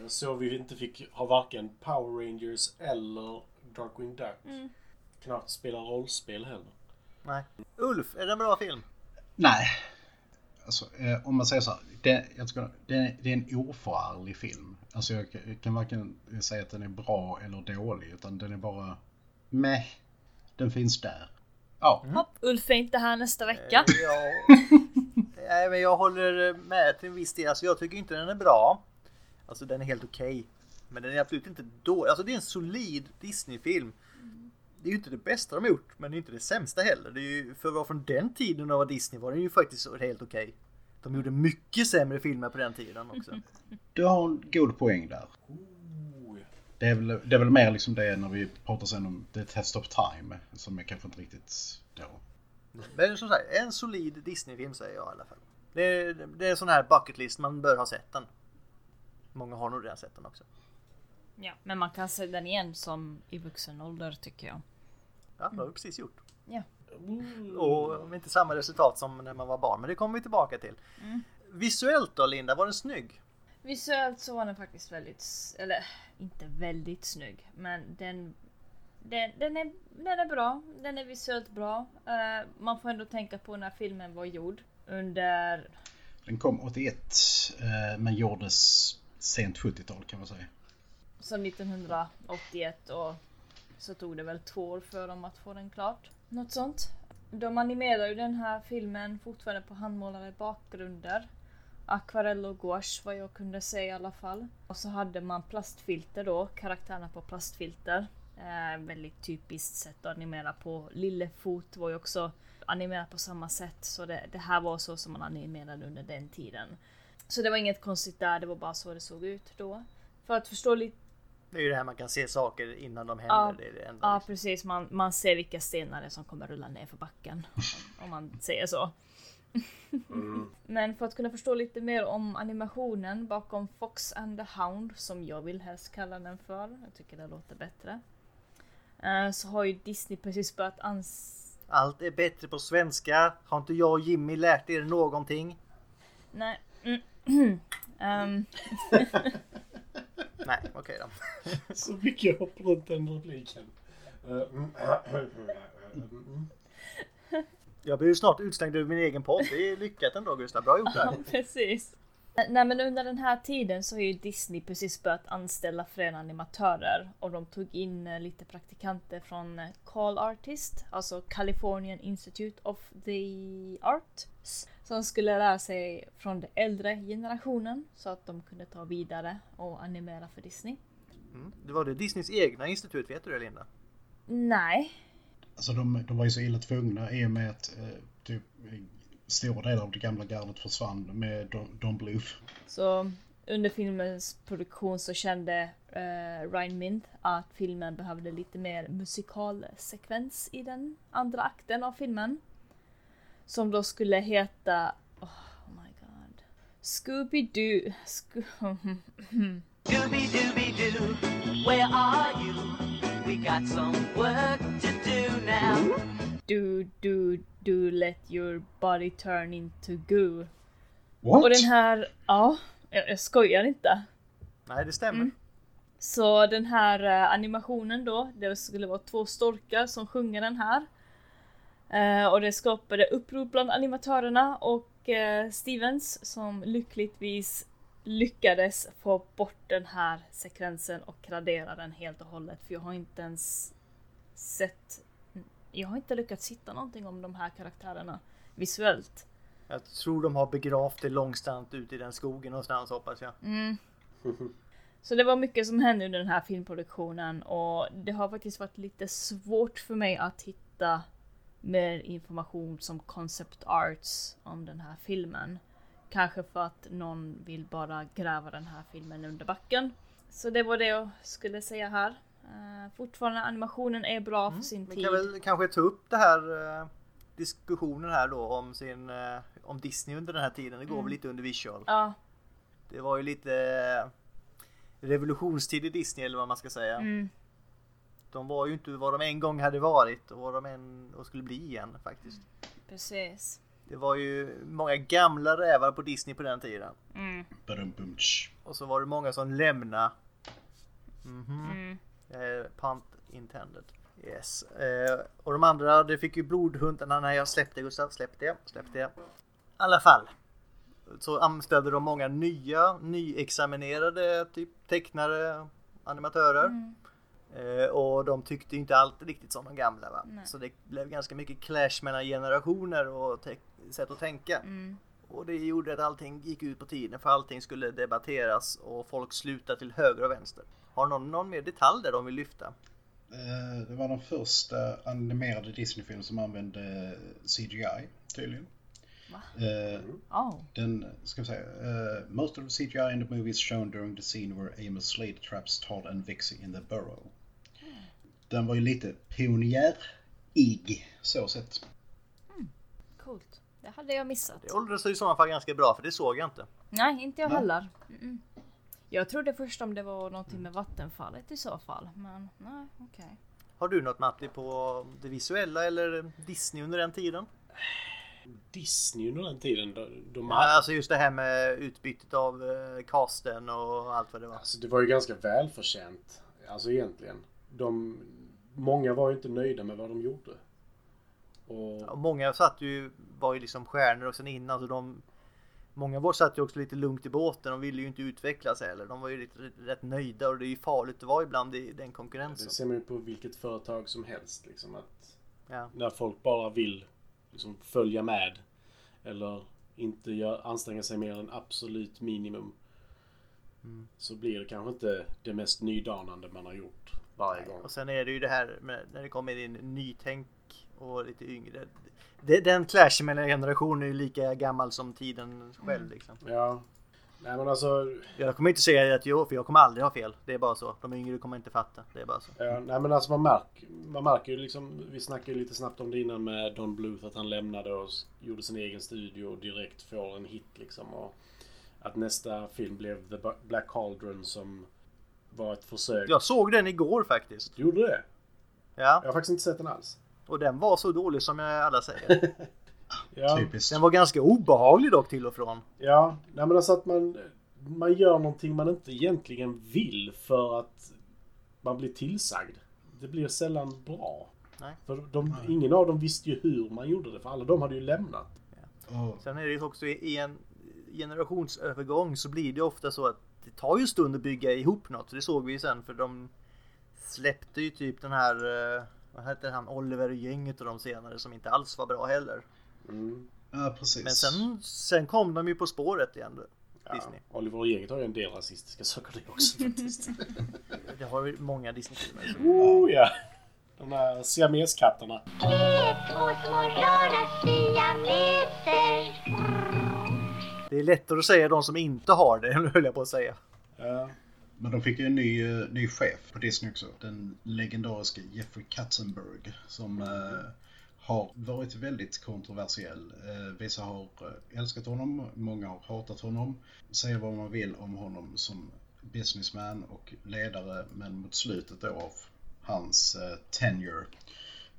Speaker 3: Jag såg vi inte fick ha varken Power Rangers eller Darkwing Duck. Knappt spela rollspel heller.
Speaker 2: Nej. Ulf, är det en bra film?
Speaker 4: Nej. Alltså, eh, om man säger så här. Det, jag tycker, det, det är en oförarglig film. Alltså jag, kan- jag kan varken säga att den är bra eller dålig. Utan den är bara... Meh. Den finns där. Ja.
Speaker 1: Hopp, Ulf är inte här nästa vecka.
Speaker 2: Ja. [laughs] Nej, men jag håller med till en viss del. Alltså, jag tycker inte den är bra. Alltså den är helt okej. Men den är absolut inte dålig. Alltså det är en solid Disney-film. Det är ju inte det bästa de har gjort, men det är inte det sämsta heller. Det är ju, för att vara från den tiden av Disney var den ju faktiskt helt okej. De gjorde mycket sämre filmer på den tiden också. [laughs]
Speaker 4: Du har en god poäng där.
Speaker 3: Oh,
Speaker 4: Det är, väl, det är väl mer liksom det när vi pratar sen om The Test of Time. Som är kanske inte riktigt då.
Speaker 2: Men som sagt, en solid Disney-film säger jag i alla fall. Det är, det är en sån här bucket list, man bör ha sett den. Många har nog redan sett den också.
Speaker 1: Ja, men man kan se den igen som i vuxen ålder tycker jag.
Speaker 2: Ja, det har vi precis gjort.
Speaker 1: Ja.
Speaker 2: Och inte samma resultat som när man var barn, men det kommer vi tillbaka till. Visuellt då Linda, var den snygg?
Speaker 1: Visuellt så var den faktiskt väldigt, eller inte väldigt snygg, men den den, den, är, den är bra. Den är visuellt bra. Eh, man får ändå tänka på när filmen var gjord. Under...
Speaker 4: Den kom 81 eh, men gjordes sent 70-tal kan man säga.
Speaker 1: Som 1981 och så tog det väl två år för dem att få den klart. Något sånt. De animerar ju den här filmen fortfarande på handmålade bakgrunder. Akvarell och gouache vad jag kunde se i alla fall. Och så hade man plastfilter då, karaktärerna på plastfilter. Eh, väldigt typiskt sätt att animera på. Lillefot var ju också animerat på samma sätt. Så det, det här var så som man animerade under den tiden. Så det var inget konstigt där, det var bara så det såg ut då. För att förstå lite
Speaker 2: det är ju det här man kan se saker innan de händer.
Speaker 1: Ja,
Speaker 2: det är det enda.
Speaker 1: Ja
Speaker 2: liksom.
Speaker 1: precis, man, man ser vilka stenar det är som kommer rulla ner för backen. [laughs] om man säger så. [laughs] Men för att kunna förstå lite mer om animationen bakom Fox and the Hound, som jag vill helst kalla den för, jag tycker det låter bättre. eh, Så har ju Disney precis börjat ans...
Speaker 2: Allt är bättre på svenska. Har inte jag och Jimmy lärt er någonting?
Speaker 1: Nej. Mm. [clears throat] Ehm, [laughs]
Speaker 2: Nej, okej då. [laughs]
Speaker 3: Så mycket hopp runt den repliken. [laughs]
Speaker 2: Jag blir ju snart utslängd ur min egen podd. Det är lyckat ändå Gustav. Bra gjort
Speaker 1: Ja,
Speaker 2: där.
Speaker 1: precis. Nej men under den här tiden så har ju Disney precis börjat anställa fler animatörer och de tog in eh, lite praktikanter från eh, Call Artist, alltså Californian Institute of the Arts, som skulle lära sig från den äldre generationen så att de kunde ta vidare och animera för Disney.
Speaker 2: Mm. Det var det Disneys egna institut, vet du det Linda?
Speaker 1: Nej,
Speaker 4: Alltså de, de var ju så illa tvungna i och med att eh, typ, stora delar av det gamla gardet försvann med Don, Don Bluth.
Speaker 1: Så under filmens produktion så kände eh, Ryan Mint att filmen behövde lite mer musikalsekvens i den andra akten av filmen. Som då skulle heta... Oh, my god. Scooby-Doo... [laughs] Sco
Speaker 7: Dooby dooby doo, where are you? We got some work to do now.
Speaker 1: do, do, do let your body turn into goo.
Speaker 4: What?
Speaker 1: Och den här... Ja, jag, jag skojar inte.
Speaker 2: Nej, det stämmer.
Speaker 1: Mm. Så den här eh, animationen då, det skulle vara två storkar som sjunger den här. Eh, och det skapade uppror bland animatörerna och eh, Stevens som lyckligtvis lyckades få bort den här sekvensen och radera den helt och hållet. För jag har inte ens sett... Jag har inte lyckats hitta någonting om de här karaktärerna visuellt.
Speaker 2: Jag tror de har begravt det långsamt ute i den skogen någonstans hoppas jag.
Speaker 1: Mm. Så det var mycket som hände under den här filmproduktionen och det har faktiskt varit lite svårt för mig att hitta mer information som concept arts om den här filmen. Kanske för att någon vill bara gräva den här filmen under backen. Så det var det jag skulle säga här. Uh, fortfarande animationen är bra för sin
Speaker 2: Vi
Speaker 1: tid.
Speaker 2: kan väl kanske ta upp det här eh, diskussionen här då om sin eh, om Disney under den här tiden. Det går väl lite under visual.
Speaker 1: Ja,
Speaker 2: Det var ju lite revolutionstid i Disney eller vad man ska säga.
Speaker 1: mm,
Speaker 2: De var ju inte vad de en gång hade varit och vad de än och skulle bli igen faktiskt.
Speaker 1: precis.
Speaker 2: Det var ju många gamla rävar på Disney på den tiden.
Speaker 1: Mm.
Speaker 2: Och så var det många som lämnade. Mhm.
Speaker 1: mm.
Speaker 2: Eh, punt intended. Yes. Eh, och de andra, det fick ju blodhundarna när jag släppte Gustav. Släpp det, släpp det. I alla fall. Så anställde de många nya, nyexaminerade typ tecknare, animatörer. Eh, och de tyckte inte alltid riktigt som de gamla. Va?
Speaker 1: Nej.
Speaker 2: Så det blev ganska mycket clash mellan generationer och sätt att tänka.
Speaker 1: Mm.
Speaker 2: Och det gjorde att allting gick ut på tiden för allting skulle debatteras och folk slutade till höger och vänster. Har någon någon mer detalj där de vill lyfta?
Speaker 4: Eh, Det var den första animerade Disney-film som använde CGI tydligen.
Speaker 1: Va?
Speaker 4: Eh,
Speaker 1: Oh.
Speaker 4: Den, ska vi säga, eh, most of the CGI in the movie is shown during the scene where Amos Slade traps Todd and Vixie in the burrow. Den var ju lite pionjärig så sett.
Speaker 1: Coolt. Det hade jag missat.
Speaker 2: Det sig i sådana fall ganska bra för det såg jag inte.
Speaker 1: Nej, inte jag
Speaker 4: Nej.
Speaker 1: heller. Mm-mm. Jag trodde först om det var någonting med vattenfallet i så fall. Men nej, okej.
Speaker 2: Har du något Matti på det visuella eller Disney under den tiden?
Speaker 3: Disney under den tiden, de, de
Speaker 2: Ja, alltså just det här med utbytet av eh, casten och allt vad det var.
Speaker 3: Alltså det var ju ganska välförtjänt. Alltså egentligen. De, många var ju inte nöjda med vad de gjorde. Och,
Speaker 2: Och många satt ju, var ju liksom stjärnor och sen innan så de Många var satt ju också lite lugnt i båten, de ville ju inte utvecklas heller. De var ju lite, rätt nöjda och det är ju farligt att vara ibland i den
Speaker 3: det
Speaker 2: konkurrensen.
Speaker 3: ser man ju på vilket företag som helst. Liksom, att
Speaker 2: Ja.
Speaker 3: när folk bara vill liksom, följa med eller inte gör, anstränga sig mer än absolut minimum
Speaker 2: Mm.
Speaker 3: så blir det kanske inte det mest nydanande man har gjort varje gång.
Speaker 2: Och sen är det ju det här med när det kommer in nytänk och lite yngre. Det, den clashen mellan generationer är ju lika gammal som tiden själv liksom.
Speaker 3: Ja. Nej men alltså,
Speaker 2: Jag kommer inte säga att jag, för jag kommer aldrig ha fel. Det är bara så. De yngre kommer inte fatta. Det är bara så.
Speaker 3: ja, nej, men alltså man, märker, man märker ju liksom, vi snackade ju lite snabbt om det innan med Don Bluth att han lämnade och gjorde sin egen studio och direkt får en hit liksom. Och att nästa film blev The Black Cauldron som var ett försök.
Speaker 2: Jag såg den igår faktiskt.
Speaker 3: Du gjorde det?
Speaker 2: Ja,
Speaker 3: Jag har faktiskt inte sett den alls.
Speaker 2: och den var så dålig som jag alla säger. [laughs]
Speaker 3: Ja,
Speaker 4: Typiskt.
Speaker 2: Den var ganska obehaglig dock till och från.
Speaker 3: ja nej, men alltså att man, man gör någonting man inte egentligen vill för att man blir tillsagd. Det blir sällan bra.
Speaker 2: Nej.
Speaker 3: För de, ingen av dem visste ju hur man gjorde det, för alla de hade ju lämnat.
Speaker 4: Och,
Speaker 2: Sen är det ju också i en generationsövergång så blir det ofta så att det tar ju en stund att bygga ihop något. Det såg vi ju sen för de släppte ju typ den här, eh, vad heter han, Oliver och gänget och de senare som inte alls var bra heller.
Speaker 3: Mm.
Speaker 4: ja, precis.
Speaker 2: Men sen, sen kom de ju på spåret igen.
Speaker 3: Ja,
Speaker 2: Disney.
Speaker 3: Oliver och gänget har ju en del rasistiska saker det också [laughs] faktiskt.
Speaker 2: Det har ju många Disney-filmer.
Speaker 3: oh ja! De där siameskatterna.
Speaker 6: Två små rara siameser.
Speaker 2: Det är lättare att säga de som inte har det, [laughs] höll jag på att säga.
Speaker 3: Ja.
Speaker 4: Men de fick ju en ny, eh, ny chef på Disney också. Den legendariske Jeffrey Katzenberg som eh, har varit väldigt kontroversiell. Eh, vissa har eh, älskat honom, många har hatat honom. Säger vad man vill om honom som businessman och ledare men mot slutet då av hans eh, tenure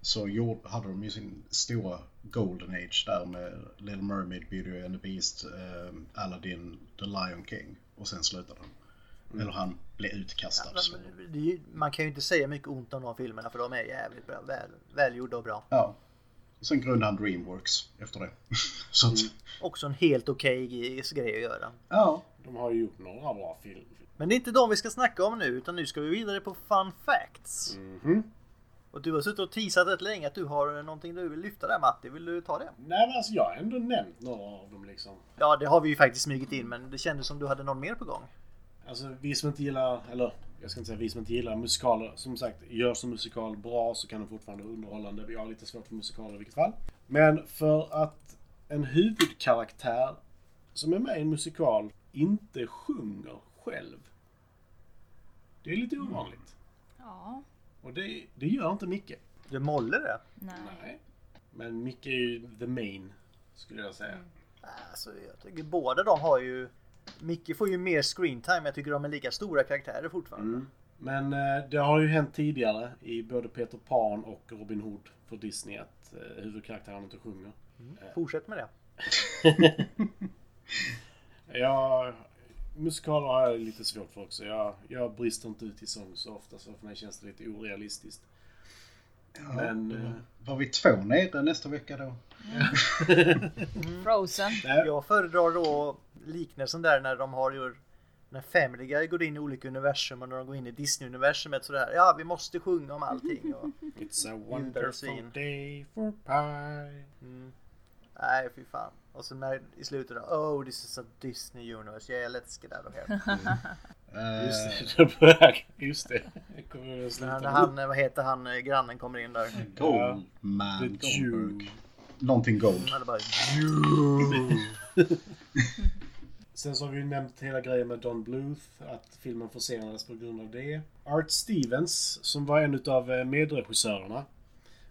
Speaker 4: så gjorde, hade de ju sin stora Golden Age där med Little Mermaid, Beauty and the Beast, eh, Aladdin, The Lion King och sen slutade de. Eller han blev utkastad. så.
Speaker 2: Men Man kan ju inte säga mycket ont om de filmerna för de är jävligt bra, väl, välgjorda och bra.
Speaker 4: Ja. Och sen grundade han Dreamworks efter det. [laughs] så att,
Speaker 2: Också en helt okej grej att göra.
Speaker 4: ja.
Speaker 3: De har ju gjort några bra filmer.
Speaker 2: Men det är inte de vi ska snacka om nu utan nu ska vi vidare på Fun Facts.
Speaker 3: Mhm.
Speaker 2: Och du har suttit och teasat rätt länge att du har någonting du vill lyfta där Matti. Vill du ta det?
Speaker 3: Nej men alltså jag har ändå nämnt några av dem liksom.
Speaker 2: Ja, det har vi ju faktiskt smugit in men det kändes som du hade någon mer på gång.
Speaker 3: Alltså vi som inte gillar, eller jag ska inte säga vi som inte gillar musikaler. Som sagt, gör som musikal bra så kan de fortfarande vara underhållande. Vi har lite svårt för musikaler i vilket fall. Men för att en huvudkaraktär som är med i en musikal inte sjunger själv. Det är lite ovanligt.
Speaker 1: Ja.
Speaker 3: Och det, det gör inte Micke.
Speaker 2: Du Molle det?
Speaker 1: Nej.
Speaker 3: Nej. Men Micke är ju the main, skulle jag säga.
Speaker 2: Alltså, jag tycker båda de har ju... Micke får ju mer screentime. Jag tycker de är lika stora karaktärer fortfarande.
Speaker 3: Mm. Men eh, det har ju hänt tidigare i både Peter Pan och Robin Hood för Disney att eh, huvudkaraktären inte sjunger.
Speaker 2: Fortsätt med det. [laughs]
Speaker 3: Jag, musikaler har jag lite svårt för också. Jag, jag brister inte ut i sång så ofta så för mig känns det lite orealistiskt. Men... eh,
Speaker 4: Var vi två nere nästa vecka då? [laughs]
Speaker 1: Frozen. [laughs]
Speaker 3: nej,
Speaker 2: Jag föredrar då liknelsen där när de har ju när Family Guy går in i olika universum och när de går in i Disney-universumet sådär. Ja, vi måste sjunga om allting. Och,
Speaker 3: It's a wonderful day for pie.
Speaker 2: mm, nej, fy fan. Och så när i slutet då. Oh, this is a Disney universe. Yeah, let's get out of here.
Speaker 3: Just [laughs]
Speaker 4: Eh,
Speaker 3: det, det just det.
Speaker 2: När, han, vad heter han, eh, grannen kommer in där.
Speaker 3: Jew.
Speaker 4: Goldberg. Någonting Gold.
Speaker 2: Är bara [laughs]
Speaker 3: Sen så har vi ju nämnt hela grejen med Don Bluth, att filmen försenades på grund av det. Art Stevens, som var en utav eh, medregissörerna.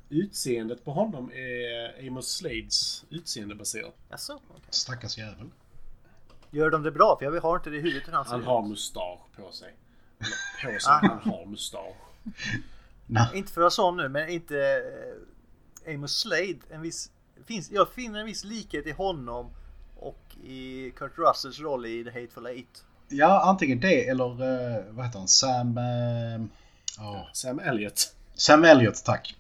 Speaker 3: Utseendet på honom är Amos Slades utseende baserat.
Speaker 2: Jaså? okej.
Speaker 4: Stackars jävel.
Speaker 2: Gör de det bra? För jag har inte det i huvudet hur han ser
Speaker 3: Han
Speaker 2: ut.
Speaker 3: har mustasch på sig. Eller på sig,
Speaker 2: Ah.
Speaker 3: han har mustasch. [laughs]
Speaker 2: Inte för att vara sån nu, men inte eh, Amos Slade. En viss, finns, jag finner en viss likhet i honom och i Kurt Russells roll i The Hateful Eight.
Speaker 4: Ja, antingen det eller eh, vad heter han? Sam... eh, ja,
Speaker 3: Sam Elliot.
Speaker 4: Sam Elliot, tack.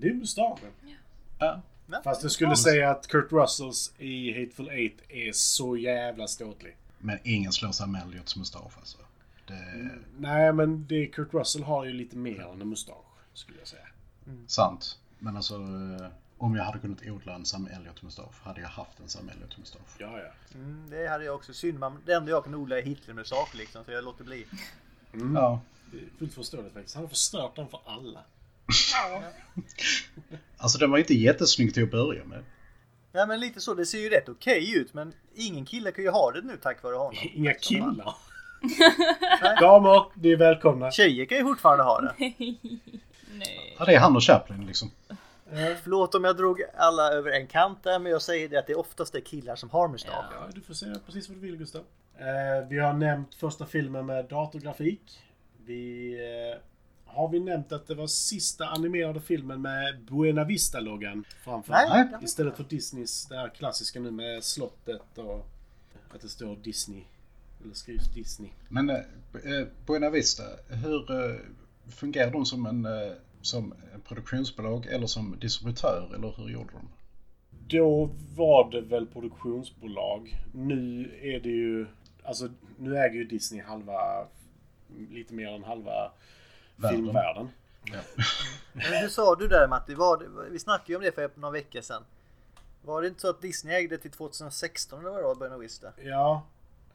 Speaker 3: Det är mustaschen.
Speaker 4: Ja.
Speaker 3: Fast jag skulle säga att Kurt Russells i Hateful Eight är så jävla ståtlig.
Speaker 4: Men ingen slår Sam Elliots mustasch alltså. Det är
Speaker 3: Nej, men det Kurt Russell har ju lite mer än en mustasch, skulle jag säga.
Speaker 4: sant. Men alltså, eh, om jag hade kunnat odla en Sam Elliot-mustasch hade jag haft en Sam Elliot-mustasch.
Speaker 3: Ja, ja.
Speaker 2: Mm, det hade jag också. Synd man, det enda jag kan odla är Hitler-mustasch liksom, så jag låter bli.
Speaker 4: Ja.
Speaker 3: Det är fullt förståeligt faktiskt. Han har förstört den för alla.
Speaker 4: Alltså den var inte jättesnygg till att börja med.
Speaker 2: Ja men lite så, det ser ju rätt okej ut men ingen kille kan ju ha det nu tack vare honom. [laughs]
Speaker 3: Inga killar. [laughs] Damer, ni är välkomna.
Speaker 2: Tjejer kan ju fortfarande ha det.
Speaker 1: Nej.
Speaker 4: Ja, det är han och Chaplin liksom.
Speaker 2: Förlåt om jag drog alla över en kant där men jag säger det att det oftast är killar som har mustasch.
Speaker 3: Ja, du får säga precis vad du vill Gustav. Eh, vi har nämnt första filmen med datorgrafik. Vi... Eh, har vi nämnt att det var sista animerade filmen med Buena Vista-loggan framför?
Speaker 2: Nej.
Speaker 3: Istället för Disneys, det här klassiska nu med slottet och att det står Disney. Eller skrivs Disney.
Speaker 4: Men eh, eh, Buena Vista, hur eh, fungerar de som en eh, som produktionsbolag eller som distributör eller hur gjorde de?
Speaker 3: Då var det väl produktionsbolag. Nu är det ju... Alltså, nu äger ju Disney halva... Lite mer än halva
Speaker 4: Världen.
Speaker 3: filmvärlden.
Speaker 2: Men hur sa du där Matti? Var vi snackade ju om det för några veckor sedan. Var det inte så att Disney ägde till 2016 eller vad det var, Buena Vista?
Speaker 3: Ja.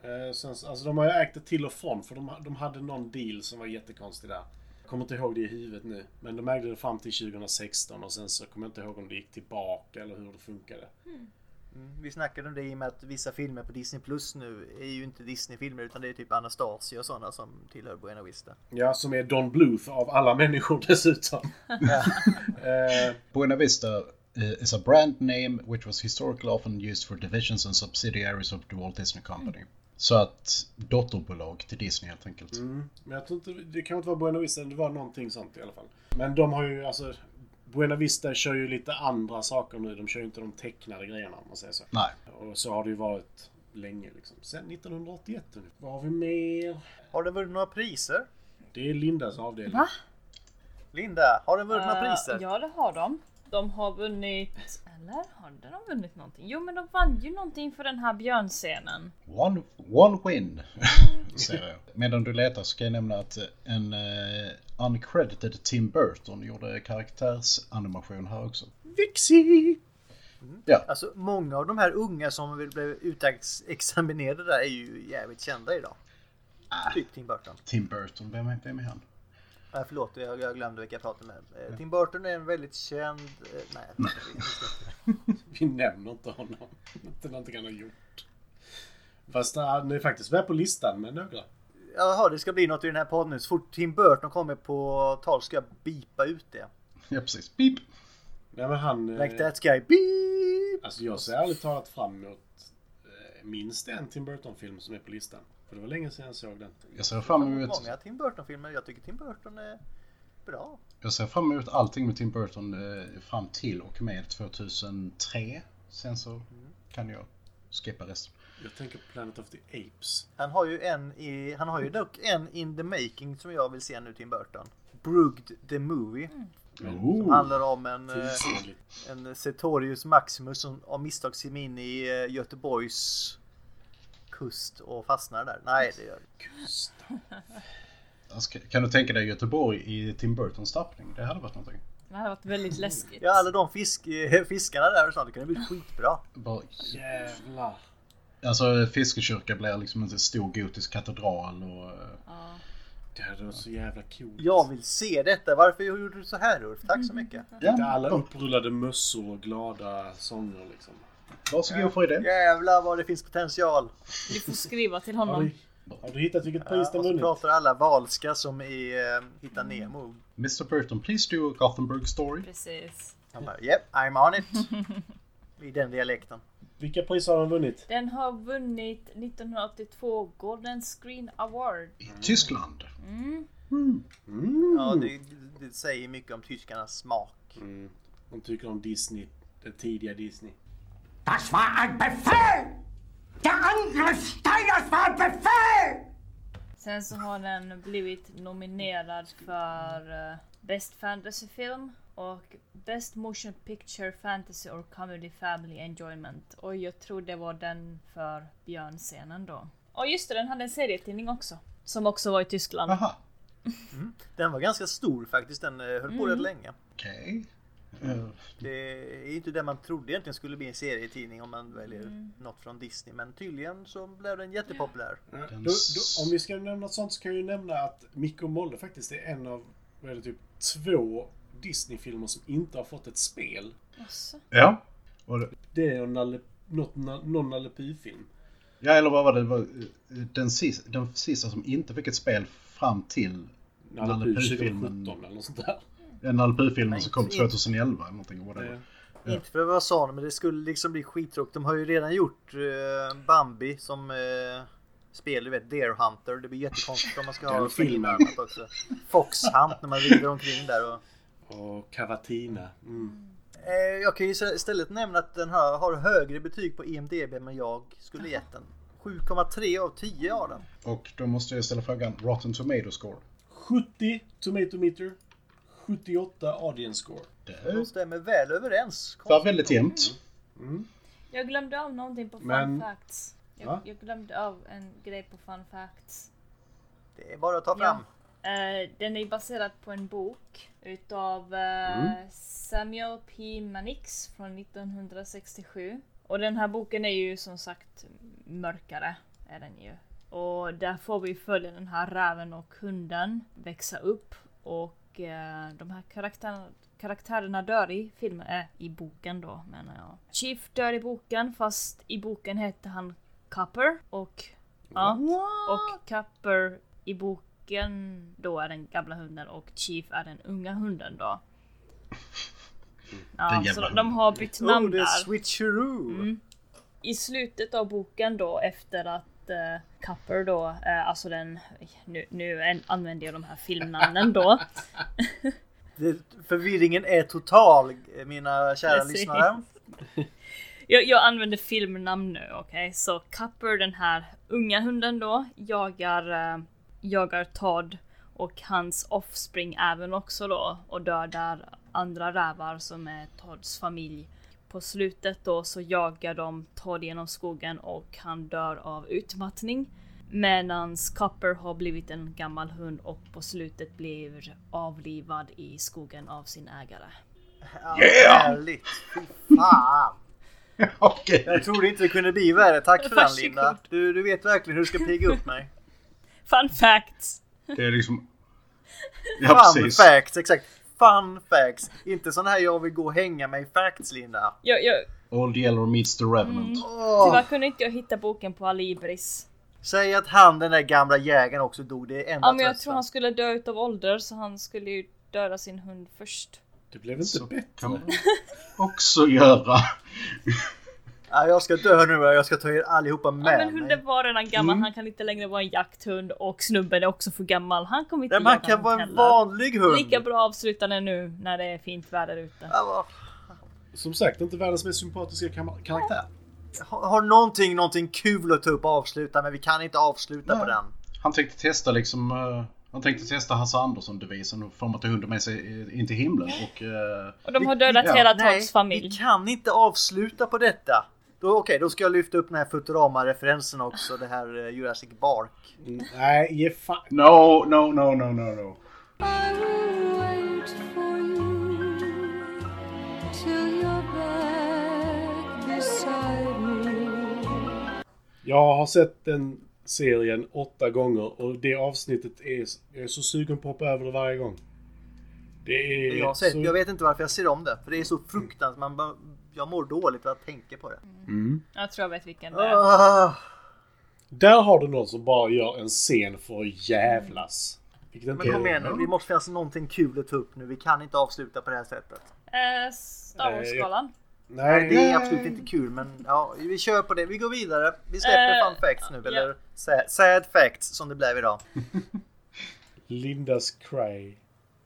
Speaker 3: Eh, sen, alltså de har ju ägt det till och från för de, de hade någon deal som var jättekonstig där. Jag kommer inte ihåg det i huvudet nu. Men de ägde det fram till 2016 och sen så kommer jag inte ihåg om det gick tillbaka eller hur det funkade.
Speaker 2: Mm, vi snackade om det i och med att vissa filmer på Disney Plus nu är ju inte Disney-filmer utan det är typ Anastasia och sådana som tillhör Buena Vista.
Speaker 3: Ja, som är Don Bluth av alla människor [laughs] dessutom. [laughs] eh,
Speaker 4: Buena Vista uh, is a brand name which was historically often used for divisions and subsidiaries of the Walt Disney Company. Så att dotterbolag till Disney helt enkelt.
Speaker 3: Mm, men jag tror inte, det kan inte vara Buena Vista, det var någonting sånt i alla fall. Men de har ju alltså, Buena Vista kör ju lite andra saker nu. De kör ju inte de tecknade grejerna om man säger så.
Speaker 4: Nej.
Speaker 3: Och så har det ju varit länge liksom. Sen 1981 ungefär. Vad har vi mer?
Speaker 2: Har den vunnit några priser?
Speaker 3: Det är Lindas avdelning.
Speaker 1: Va?
Speaker 2: Linda, har den vunnit några
Speaker 1: Eh,
Speaker 2: priser?
Speaker 1: Ja det har de. De har vunnit... Eller har de vunnit någonting? Jo men de vann ju någonting för den här björnscenen.
Speaker 4: One, one win, [laughs] säger jag. Medan du letar ska jag nämna att en uh, uncredited Tim Burton gjorde karaktärsanimation här också.
Speaker 3: Vixie!
Speaker 4: Ja,
Speaker 2: Alltså många av de här unga som blev utexaminerade där är ju jävligt kända idag. Typ Tim Burton.
Speaker 4: Tim Burton, vem är, vem är han?
Speaker 2: Nej förlåt, jag, jag glömde vilka jag pratade med. Eh, Tim Burton är en väldigt känd... Eh, nej, inte [laughs] vi-
Speaker 3: nämner inte honom. Inte någonting han har gjort. Fast han är faktiskt med på listan med några.
Speaker 2: Jaha, det ska bli något i den här podden nu. Så fort Tim Burton kommer på tal ska jag bipa ut det.
Speaker 4: Ja, precis. Beep!
Speaker 3: Nej men han...
Speaker 2: Like
Speaker 3: eh,
Speaker 2: that guy, beep!
Speaker 3: Alltså jag ser ärligt talat fram emot eh, minst en Tim Burton-film som är på listan. För det var länge sedan jag såg den.
Speaker 4: Jag ser fram emot,
Speaker 2: Många Tim Burton-filmer. Jag tycker Tim Burton är bra.
Speaker 4: jag ser fram emot allting med Tim Burton eh, fram till och med 2003. Sen så kan jag skippa resten.
Speaker 3: Jag tänker på Planet of the Apes.
Speaker 2: Han har ju en i, han har ju dock en in the making som jag vill se nu Tim Burton. Brugged the Movie.
Speaker 4: Oh.
Speaker 2: Handlar om en, eh, en Cetorius Maximus som av misstag sim in i eh, Göteborgs kust och fastnar där. Nej, det gör det
Speaker 4: Alltså, Kan du tänka dig Göteborg i Tim Burtons tappning? Det hade varit någonting.
Speaker 1: Det hade varit väldigt läskigt.
Speaker 2: Ja, alla de fisk, [laughs] fiskarna där och sånt. Det kan bli skitbra.
Speaker 4: Bara,
Speaker 3: Jävlar.
Speaker 4: alltså Fiskekyrka blir liksom en stor gotisk katedral och... eh,
Speaker 1: Ja.
Speaker 3: Det hade varit så jävla coolt.
Speaker 2: Jag vill se detta. Varför gjorde du så här Ulf? Tack så mycket.
Speaker 3: Alla
Speaker 4: Ja,
Speaker 3: upprullade mössor och glada sånger liksom.
Speaker 4: Varsågod för det.
Speaker 2: Jävlar vad det finns potential.
Speaker 1: Du får skriva till honom.
Speaker 3: har du hittat vilket pris
Speaker 2: och
Speaker 3: den
Speaker 2: så
Speaker 3: vunnit?
Speaker 2: pratar alla valska som i eh, Hitta Nemo.
Speaker 4: Mr Burton, please do a Gothenburg story.
Speaker 1: Precis.
Speaker 2: Han bara, yep, I'm on it. I den dialekten.
Speaker 3: Vilka pris har den vunnit?
Speaker 1: Den har vunnit 1982 Golden Screen Award.
Speaker 4: I Tyskland.
Speaker 1: Mm.
Speaker 3: Mm.
Speaker 2: Ja, det, det säger mycket om tyskarnas smak.
Speaker 3: Mm. De tycker om Disney. Det tidiga Disney.
Speaker 8: Das war ein Befehl! Der Angriff Steiners war ein Befehl!
Speaker 1: Sen så har den blivit nominerad för eh, Best Fantasy Film och Best Motion Picture Fantasy or Comedy Family Enjoyment. Och jag tror det var den för björnscenen då. Och just det, den hade en serietidning också. Som också var i Tyskland.
Speaker 4: Aha,
Speaker 2: Den var ganska stor faktiskt. Den eh, höll på rätt länge.
Speaker 4: okej.
Speaker 2: Det är inte det man trodde egentligen skulle bli en serietidning om man väljer något från Disney. Men tydligen så blev den jättepopulär.
Speaker 3: Då,
Speaker 4: Den
Speaker 3: då,
Speaker 4: s-
Speaker 3: om vi ska nämna något sånt så kan jag ju nämna att Micke och Molle faktiskt är en av, vad är det, typ två Disney-filmer som inte har fått ett spel.
Speaker 1: Jaså?
Speaker 4: Ja. Och det,
Speaker 3: Det är en Nalle, något, någon Nalle Puh-film.
Speaker 4: ja, eller vad var det? det? var, eh, den, sista, den sista som inte fick ett spel fram till
Speaker 3: Nalle
Speaker 4: Nalle
Speaker 3: Puh
Speaker 4: Puh-filmen.
Speaker 3: 2017 eller något sånt där.
Speaker 2: Nej,
Speaker 4: som kom
Speaker 2: inte-
Speaker 4: 2011 eller någonting. Vad det var.
Speaker 3: Eh,
Speaker 2: Inte för att vara sån men det skulle liksom bli skittråkigt. De har ju redan gjort eh, Bambi som eh, spel, du vet Deer Hunter. Det blir jättekonstigt om man ska [laughs] ha
Speaker 3: filmen.
Speaker 2: också. Fox Hunt när man rider omkring där. Och,
Speaker 3: Och Cavatina. Mm.
Speaker 2: eh, jag kan ju istället nämna att den här har högre betyg på IMDB än jag skulle gett den. 7,3 av 10 av den.
Speaker 4: Och då måste jag ställa frågan Rotten Tomato Score.
Speaker 3: 70 Tomato Meter. 78 Audience Score.
Speaker 4: Det
Speaker 2: De stämmer väl överens.
Speaker 4: Det var väldigt jämnt.
Speaker 1: Jag glömde av någonting på Fun Facts. Jag, jag glömde av en grej på Fun Facts.
Speaker 2: Det är bara att ta fram.
Speaker 1: Uh, den är baserad på en bok utav eh, Samuel P. Manix från 1967. Och den här boken är ju som sagt mörkare. Är den ju. Och där får vi följa den här räven och hunden växa upp. Och de här karaktärerna, karaktärerna dör i filmen, äh, i boken då menar jag. Chief dör i boken fast i boken heter han Copper. Och ja, och Copper i boken då är den gamla hunden och Chief är den unga hunden då. Ja, så de, de har bytt namn
Speaker 2: Oh, det är
Speaker 1: där.
Speaker 2: switcheroo!
Speaker 1: I slutet av boken då efter att uh, Copper då, eh, alltså den, nu, nu använder jag de här filmnamnen då. [laughs]
Speaker 2: Det, förvirringen är total mina kära
Speaker 1: Precis.
Speaker 2: lyssnare.
Speaker 1: Jag, jag använder filmnamn nu, okej? Så Copper, den här unga hunden då, jagar, eh, jagar Todd och hans offspring även också då och dödar andra rävar som är Todds familj. På slutet då så jagar de Todd genom skogen och han dör av utmattning. Medans Copper har blivit en gammal hund och på slutet blir avlivad i skogen av sin ägare.
Speaker 2: Ja,
Speaker 4: Yeah!
Speaker 2: Härligt! Fy fan! [laughs]
Speaker 4: Okej.
Speaker 2: Jag trodde inte det kunde bli värre. Tack för den. Linda. Du, du vet verkligen hur du ska pigga upp mig.
Speaker 1: Fun facts!
Speaker 4: Det är liksom... Ja,
Speaker 2: Fun
Speaker 4: precis.
Speaker 2: facts, exakt. Fun facts. Inte sån här jag vill gå och hänga mig facts Linda.
Speaker 1: Jag, jag,
Speaker 4: Old Yeller meets the Revenant.
Speaker 2: Åh,
Speaker 1: Tyvärr kunde inte jag hitta boken på Alibris.
Speaker 2: säg att han den där gamla jägaren också dog. Det är enda
Speaker 1: Ja men jag
Speaker 2: trösten.
Speaker 1: tror han skulle dö utav ålder så han skulle ju döda sin hund först.
Speaker 3: Det blev inte
Speaker 4: Så
Speaker 3: bättre.
Speaker 4: också göra.
Speaker 2: Ja, jag ska dö nu och jag ska ta er allihopa med
Speaker 1: Ja men hunden
Speaker 2: mig.
Speaker 1: var redan gammal, han kan inte längre vara en jakthund och snubben är också för gammal. Han kommer inte
Speaker 2: Nej,
Speaker 1: jaga
Speaker 2: kan vara en
Speaker 1: heller.
Speaker 2: vanlig hund.
Speaker 1: Lika bra avsluta den nu när det är fint väder ute.
Speaker 2: Ja,
Speaker 3: Som sagt, inte världens mest sympatiska karaktär.
Speaker 2: Har, har någonting, någonting kul att ta upp och avsluta men vi kan inte avsluta på
Speaker 4: Nej.
Speaker 2: den.
Speaker 4: Han tänkte testa liksom... eh, han tänkte testa Hasse Andersson-devisen och till hunden med sig in till himlen och... eh,
Speaker 1: Och de har dödat
Speaker 4: Ja,
Speaker 1: hela Todds familj.
Speaker 2: vi kan inte avsluta på detta. Då, Okej, då ska jag lyfta upp den här Futurama-referensen också, det här eh, Jurassic Bark.
Speaker 3: Mm, Nej, ge fan.
Speaker 4: No, no, no, no, no, no.
Speaker 3: Jag har sett den serien åtta gånger och det avsnittet är... Jag är så sugen på att hoppa över det varje gång. Det är
Speaker 2: Jag, har sett,
Speaker 3: så...
Speaker 2: jag vet inte varför jag ser om det, för det är så fruktansvärt. Man bara, jag mår dåligt av att tänka på det.
Speaker 3: Mm.
Speaker 1: Jag tror jag vet vilken det är.
Speaker 2: Ah,
Speaker 3: Där har du någon som bara gör en scen för att jävlas.
Speaker 2: Men kom igen nu, det måste finnas någonting kul att ta upp nu. Vi kan inte avsluta på det här sättet.
Speaker 1: Eh, Star
Speaker 3: Eh,
Speaker 1: Wars-skalan.
Speaker 2: Nej, det är absolut inte kul, men ja, vi kör på det. Vi går vidare. Vi släpper
Speaker 1: Eh,
Speaker 2: fun facts nu,
Speaker 1: ja.
Speaker 2: eller sad, sad facts som det blev idag. [laughs]
Speaker 3: Lindas Cray.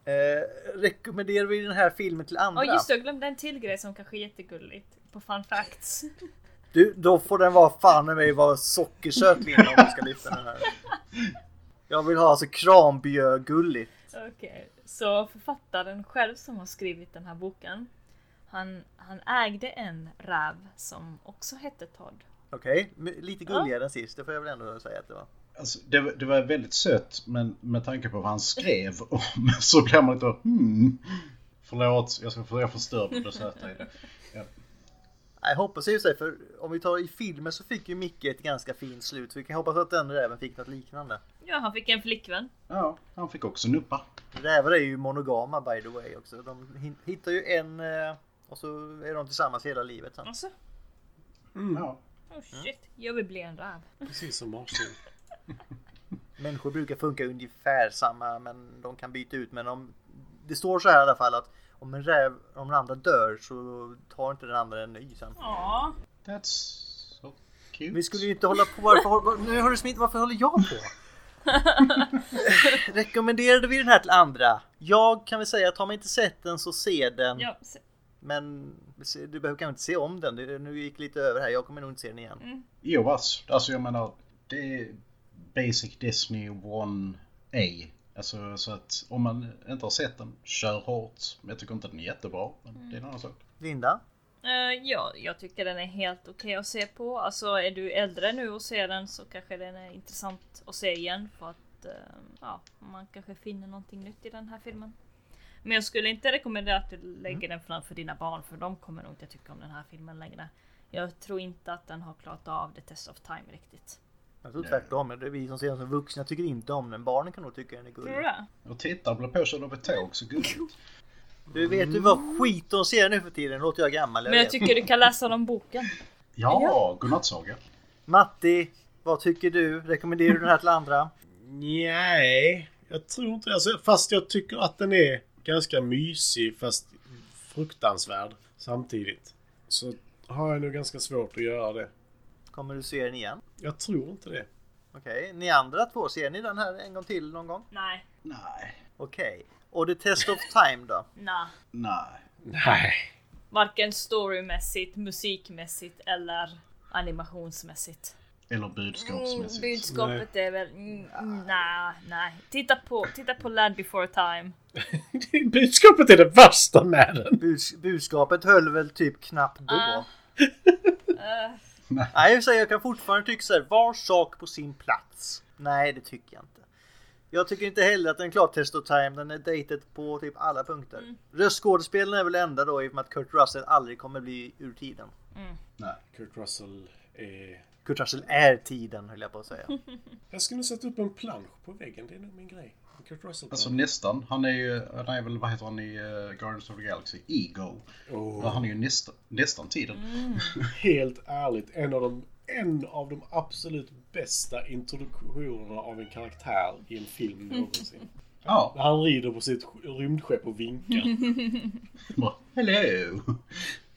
Speaker 2: Eh, rekommenderar vi den här filmen till andra?
Speaker 1: Ja just det, jag glömde en till grej som kanske är jättegulligt. På fun facts. [laughs]
Speaker 2: Du, då får den vara fan med mig vara sockersöt Linda om du ska lyfta den här. Jag vill ha alltså krambjörgulligt.
Speaker 1: Okej, så författaren själv som har skrivit den här boken. Han, han ägde en räv som också hette Todd.
Speaker 2: Okej, m- lite gulligare än sist. Det får jag väl ändå säga att det var.
Speaker 4: Alltså, det, var- det var väldigt sött, men med tanke på vad han skrev om [laughs] så blir man lite hmm. Förlåt, jag, ska, jag förstörde det söta i det. Ja.
Speaker 2: Jag hoppas för sig, för om vi tar i filmen så fick ju Micke ett ganska fint slut. Så vi kan hoppas att den räven fick något liknande.
Speaker 1: Ja, han fick en flickvän.
Speaker 4: ja, han fick också nuppa.
Speaker 2: Rävar är ju monogama by the way också. De hittar ju en eh, och så är de tillsammans hela livet sen.
Speaker 1: Alltså,
Speaker 4: Ja.
Speaker 1: oh shit, jag vill bli en räv.
Speaker 3: Precis som marsvin.
Speaker 2: Människor brukar funka ungefär samma men de kan byta ut. Men om det står så här i alla fall att om en räv, om den andra dör så tar inte den andra en ny sen.
Speaker 1: Ja,
Speaker 4: That's so cute.
Speaker 2: Vi skulle ju inte hålla på. Varför, var- nu har du smitt. Varför håller jag på? [laughs] Rekommenderade vi den här till andra? Jag kan väl säga att har man inte sett den så se den.
Speaker 1: ja, se-
Speaker 2: Men du behöver kanske inte se om den. Nu gick lite över här. Jag kommer nog inte se den igen.
Speaker 4: Jo, ass. Alltså jag menar, det är Basic Disney 1A. Alltså så att om man inte har sett den, kör hårt. Jag tycker inte den är jättebra, men det är en annan sak.
Speaker 2: Linda?
Speaker 1: Eh, ja, jag tycker den är helt okej att se på. Alltså är du äldre nu och ser den så kanske den är intressant att se igen för att eh, ja, man kanske finner någonting nytt i den här filmen. Men jag skulle inte rekommendera att du lägger den framför dina barn för de kommer nog inte tycka om den här filmen längre. Jag tror inte att den har klarat av the test of time riktigt.
Speaker 2: Jag tror tvärtom. Det är vi som ser den som vuxna tycker inte om den. Barnen kan nog tycka den är
Speaker 1: Tror du
Speaker 2: gullig.
Speaker 1: det?
Speaker 4: Och titta, blir påkörd av ett tåg, så gulligt. [laughs]
Speaker 2: Du vet du vad skit de ser nu för tiden? Låter jag gammal?
Speaker 1: Men jag
Speaker 2: vet.
Speaker 1: tycker du kan läsa om boken.
Speaker 4: Ja, godnattsaga.
Speaker 2: Matti, vad tycker du? Rekommenderar du den här till andra?
Speaker 3: Nej, jag tror inte det. Alltså, fast jag tycker att den är ganska mysig fast fruktansvärd samtidigt. Så har jag nog ganska svårt att göra det.
Speaker 2: Kommer du se den igen?
Speaker 3: Jag tror inte det.
Speaker 2: Okej, ni andra två, ser ni den här en gång till någon gång?
Speaker 1: Nej.
Speaker 4: Nej.
Speaker 2: Okej. Och The Test of Time då? [laughs]
Speaker 1: Nej.
Speaker 4: Nej.
Speaker 3: Nej.
Speaker 1: Varken storymässigt, musikmässigt eller animationsmässigt.
Speaker 4: Eller budskapsmässigt.
Speaker 1: Mm, budskapet är väl... Mm, mm, nej, nej. Titta på, titta på Land before time. [laughs]
Speaker 3: Budskapet är det värsta med den.
Speaker 2: Bus budskapet höll väl typ knappt då.
Speaker 1: Ah. [laughs] Eh,
Speaker 2: Nej, jag, säger, jag kan fortfarande tycka så här, var sak på sin plats. Nej, det tycker jag inte. Jag tycker inte heller att den är klart Test of Time. Den är dated på typ alla punkter.
Speaker 1: Mm.
Speaker 2: Röstskådespelen är väl enda då i och med att Kurt Russell aldrig kommer bli ur tiden.
Speaker 4: Nej.
Speaker 3: Kurt Russell är...
Speaker 2: Kurt Russell är tiden höll jag på att säga. [laughs]
Speaker 3: Jag skulle sätta upp en plansch på väggen. Det är nog min grej. Kurt Russell
Speaker 4: Alltså nästan. Han är ju, han är väl, vad heter han i uh, Guardians of the Galaxy? Ego.
Speaker 3: Åh,
Speaker 4: Han är ju nästan, nästan tiden. [laughs]
Speaker 3: helt ärligt, en av de en av de absolut bästa introduktionerna av en karaktär i en film [laughs] någonsin.
Speaker 4: Ja,
Speaker 3: När han rider på sitt rymdskepp och vinkar. [laughs]
Speaker 4: hello!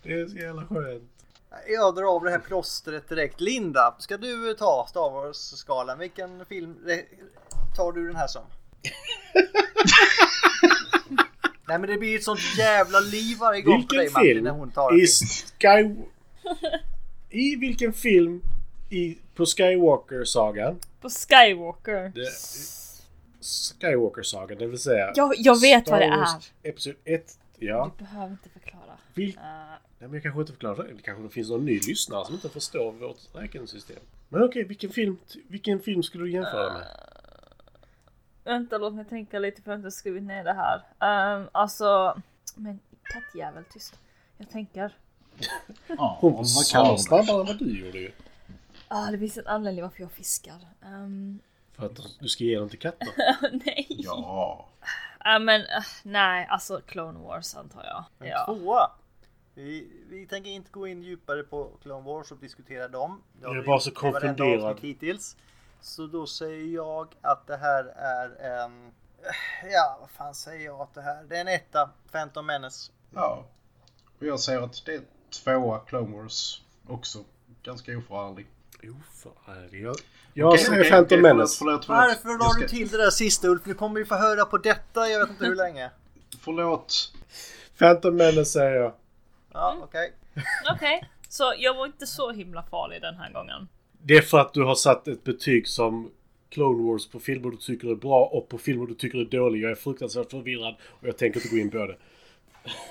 Speaker 3: Det är så jävla skönt.
Speaker 2: Jag drar av det här plåstret direkt. Linda, ska du ta Star Wars-skalan? Vilken film tar du den här som? [laughs] Nej men det blir ett sånt jävla liv varje gång på dig
Speaker 3: Vilken
Speaker 2: Martin
Speaker 3: film
Speaker 2: när hon tar
Speaker 3: i. Sky... I vilken film i, på Skywalker-sagan,
Speaker 1: på Skywalker.
Speaker 3: det- Skywalker-sagan, det vill säga...
Speaker 1: Jag, jag vet vad det
Speaker 3: Star
Speaker 1: är.
Speaker 3: Episod 1, ja.
Speaker 1: Du behöver inte förklara.
Speaker 3: Vil...
Speaker 1: Eh,
Speaker 3: Nej, men jag kanske inte förklarar det. Det kanske det finns någon ny lyssnare som inte förstår vårt räknesystem. Men okej, vilken, film, vilken film skulle du jämföra med?
Speaker 1: Vänta, låt mig tänka lite för att jag inte skrivit ner det här. Um, alltså... Men kattjävel, tyst. Jag tänker.
Speaker 4: Ja, [laughs]
Speaker 3: Hon
Speaker 4: du det?
Speaker 3: snabbare än vad du gjorde ju.
Speaker 1: Ah, det finns en anledning varför jag fiskar. Um,
Speaker 3: För att du ska ge dem till katter. [laughs]
Speaker 1: nej.
Speaker 4: Ja.
Speaker 1: Ja men uh, nej, alltså Clone Wars antar jag.
Speaker 2: En
Speaker 1: Ja.
Speaker 2: tvåa. Vi, vi tänker inte gå in djupare på Clone Wars och diskutera dem. Det har
Speaker 3: Jag bara så konfunderad.
Speaker 2: Hittills. Så då säger jag att det här är en... Ja, vad fan säger jag att det här? Det är en etta. Phantom Menace.
Speaker 4: ja. Och jag säger att det är tvåa Clone Wars också. Ganska oförarglig.
Speaker 3: Oförarglig. Jag, jag
Speaker 4: Okej,
Speaker 3: säger
Speaker 4: okej,
Speaker 3: Phantom
Speaker 4: okej,
Speaker 3: Menace.
Speaker 4: Förlåt, förlåt, förlåt.
Speaker 2: Varför la
Speaker 4: ska-
Speaker 2: du till det där sista Ulf? Nu kommer vi få höra på detta. Jag vet inte hur länge.
Speaker 4: Förlåt.
Speaker 3: Phantom Menace säger jag.
Speaker 2: Ja, okej.
Speaker 1: Okej, så jag var inte så himla farlig den här gången.
Speaker 3: Det är för att du har satt ett betyg som Clone Wars på filmer du tycker är bra och på filmer du tycker är dåliga. Jag är fruktansvärt förvirrad och jag tänker inte gå in på det.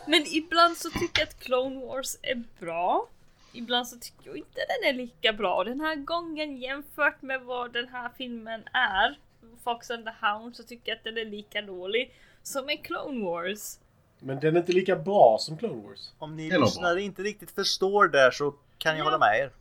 Speaker 1: Men ibland så tycker jag att Clone Wars är bra. Ibland så tycker jag inte den är lika bra. Den här gången jämfört med vad den här filmen är, Fox and the Hound, så tycker jag att den är lika dålig som i Clone Wars.
Speaker 3: Men den är inte lika bra som Clone Wars.
Speaker 2: Om ni lyssnare inte riktigt förstår där så kan jag
Speaker 1: Ja.
Speaker 2: hålla med er.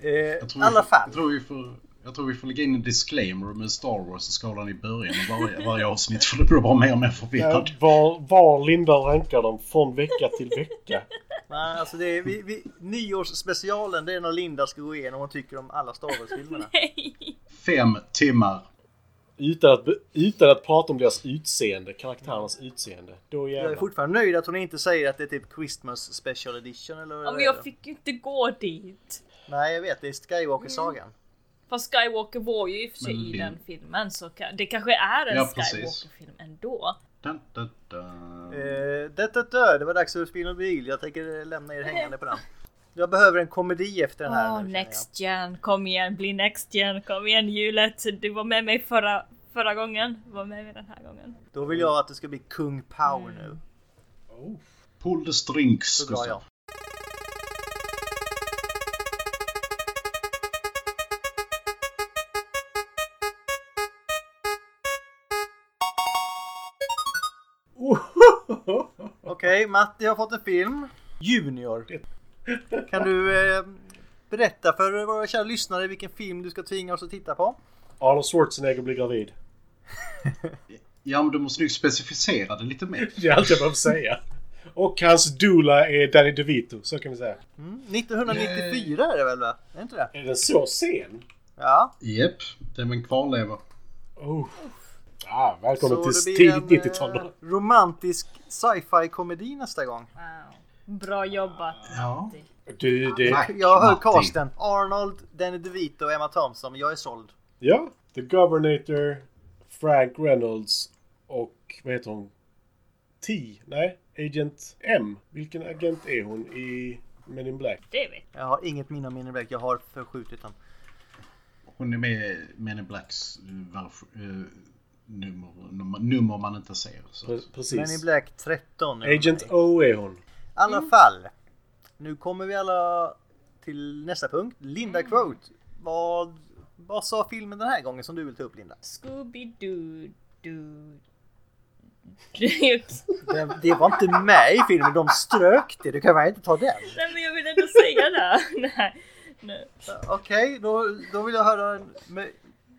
Speaker 2: Eh,
Speaker 4: Jag tror,
Speaker 2: I alla
Speaker 4: vi,
Speaker 2: fall.
Speaker 4: jag, tror vi får, jag tror vi får lägga in en disclaimer med Star Wars-skalan i början av varje, varje avsnitt för det blir bara mer och mer förvirrad.
Speaker 3: Var, var Linda rankar dem från vecka till vecka.
Speaker 2: Nej, alltså det är, vi, vi, nyårsspecialen det är när Linda ska gå igenom och tycker om alla Star Wars-filmerna. [laughs]
Speaker 1: Nej!
Speaker 4: Fem timmar.
Speaker 3: Utan att, utan att prata om deras utseende, karaktärernas utseende. Då
Speaker 2: Jag är fortfarande nöjd att hon inte säger att det är typ Christmas special edition eller vad
Speaker 1: Ja, men jag fick ju inte gå dit.
Speaker 2: Nej, jag vet. Det är Skywalker-sagan.
Speaker 1: Fast Skywalker var ju i och för sig
Speaker 4: Men
Speaker 1: i den filmen så det kanske är en
Speaker 4: Ja.
Speaker 1: Skywalker-film ändå.
Speaker 4: Dun, dun, dun.
Speaker 2: Eh, det, det, det, det var dags för spin och bil. Jag tänker lämna er hängande på den. Jag behöver en komedi efter den här
Speaker 1: Åh,
Speaker 2: nu.
Speaker 1: Next Gen, kom igen, bli Next Gen, kom igen hjulet. Du var med mig förra, förra gången, var med mig den här gången.
Speaker 2: Då vill jag att det ska bli Kung Pao
Speaker 1: Mm.
Speaker 2: nu.
Speaker 3: Oh.
Speaker 4: Pull the strings,
Speaker 2: jag.
Speaker 4: Gustav. [laughs]
Speaker 2: Okej, Matti har fått en film. Junior. Kan du eh, berätta för våra kära lyssnare vilken film du ska tvinga oss att titta på?
Speaker 3: Arnold Schwarzenegger blir gravid. [laughs]
Speaker 4: Ja, men du måste nog specificera det lite mer. [laughs]
Speaker 3: Det är allt jag behöver säga. Och hans doula är Danny DeVito, så kan vi säga.
Speaker 2: Mm, 1994 är det väl va? Är det inte det?
Speaker 3: Är den så sen?
Speaker 2: Ja.
Speaker 4: Japp, det är en kvarleva.
Speaker 3: Oh. Ah, välkommen
Speaker 2: Så
Speaker 3: till tidigt 90-tal.
Speaker 2: eh, romantisk sci-fi komedi nästa gång.
Speaker 1: Wow. Bra jobbat.
Speaker 4: Ja.
Speaker 3: Du, det...
Speaker 4: Tack,
Speaker 2: Jag hör casten. Arnold, Danny DeVito och Emma Thompson. Jag är såld.
Speaker 3: Ja. The Governator, Frank Reynolds och vad heter hon? T? Nej, Agent M. Vilken agent är hon i Men in Black?
Speaker 1: Det vet
Speaker 2: Jag har inget minne av min Black. Jag har förskjutit den.
Speaker 4: Hon är med i Men in Blacks eh, version- eh, nummer, nummer, nummer man inte ser. Så.
Speaker 3: Pre-
Speaker 2: Men in
Speaker 3: Precis.
Speaker 2: Black 13. är
Speaker 3: Agent. O är hon.
Speaker 2: I alla fall. Nu kommer vi alla till nästa punkt. Linda Quote. Vad, vad sa filmen den här gången som du vill ta upp Linda?
Speaker 1: Scooby-Doo. Doo.
Speaker 2: Det, det var inte med i filmen. De strök det. Du kan väl inte ta den?
Speaker 1: Nej men jag vill ändå säga det. [laughs] Nej. Nej.
Speaker 2: Okej, då, då vill jag höra en... men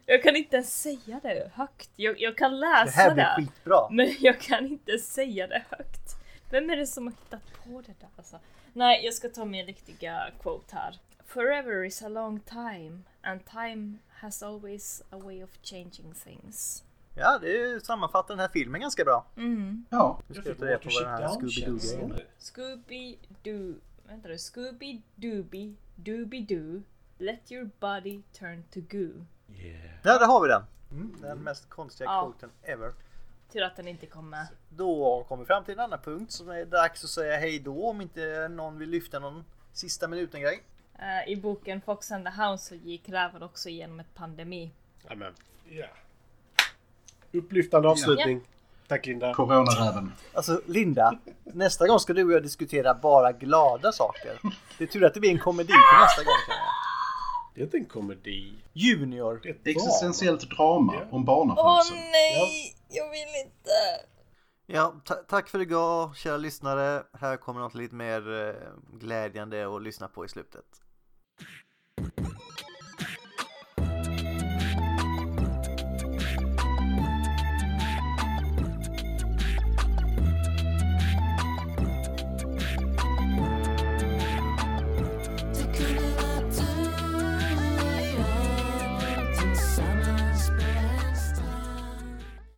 Speaker 1: Jag kan inte ens säga det högt. Jag, jag kan
Speaker 2: Det
Speaker 1: läsa
Speaker 2: här
Speaker 1: det.
Speaker 2: blir skitbra.
Speaker 1: Men jag kan inte säga det högt. Vem är det som har hittat på det där alltså? Nej, jag ska ta min riktiga quote här. Forever is a long time and time has always a way of changing things.
Speaker 2: Ja, det sammanfattar den här filmen ganska bra.
Speaker 1: Mm.
Speaker 4: Ja,
Speaker 2: Nu ska jag ta reda på vad den här Scooby-Doo-grejen.
Speaker 1: Scooby-Doo... Vänta nu. Scooby-Dooby Dooby-Doo Let your body turn to goo.
Speaker 3: Yeah.
Speaker 2: Ja, där har vi den. Mm, den mest konstiga
Speaker 1: Ja.
Speaker 2: quoten ever.
Speaker 1: Tur att den inte kom med.
Speaker 2: Då kommer vi fram till en annan punkt som är dags att säga hej då om inte någon vill lyfta någon sista minuten grej.
Speaker 1: Eh, I boken Fox and the Hound så gick räven också igenom ett pandemi.
Speaker 3: Ja, men, ja. Upplyftande avslutning. Tack Linda.
Speaker 4: Coronaräven.
Speaker 2: Alltså Linda, nästa gång ska du och jag diskutera bara glada saker. Det är tur att det blir en komedi till nästa gång. känner jag.
Speaker 3: Det är inte en komedi.
Speaker 2: Junior.
Speaker 3: Det är ett.
Speaker 4: Existentiellt drama
Speaker 3: Ja.
Speaker 4: om barnafödsel.
Speaker 1: nej! Jag vill inte!
Speaker 2: Ja, ta- tack för idag kära lyssnare. Här kommer något lite mer eh, glädjande att lyssna på i slutet.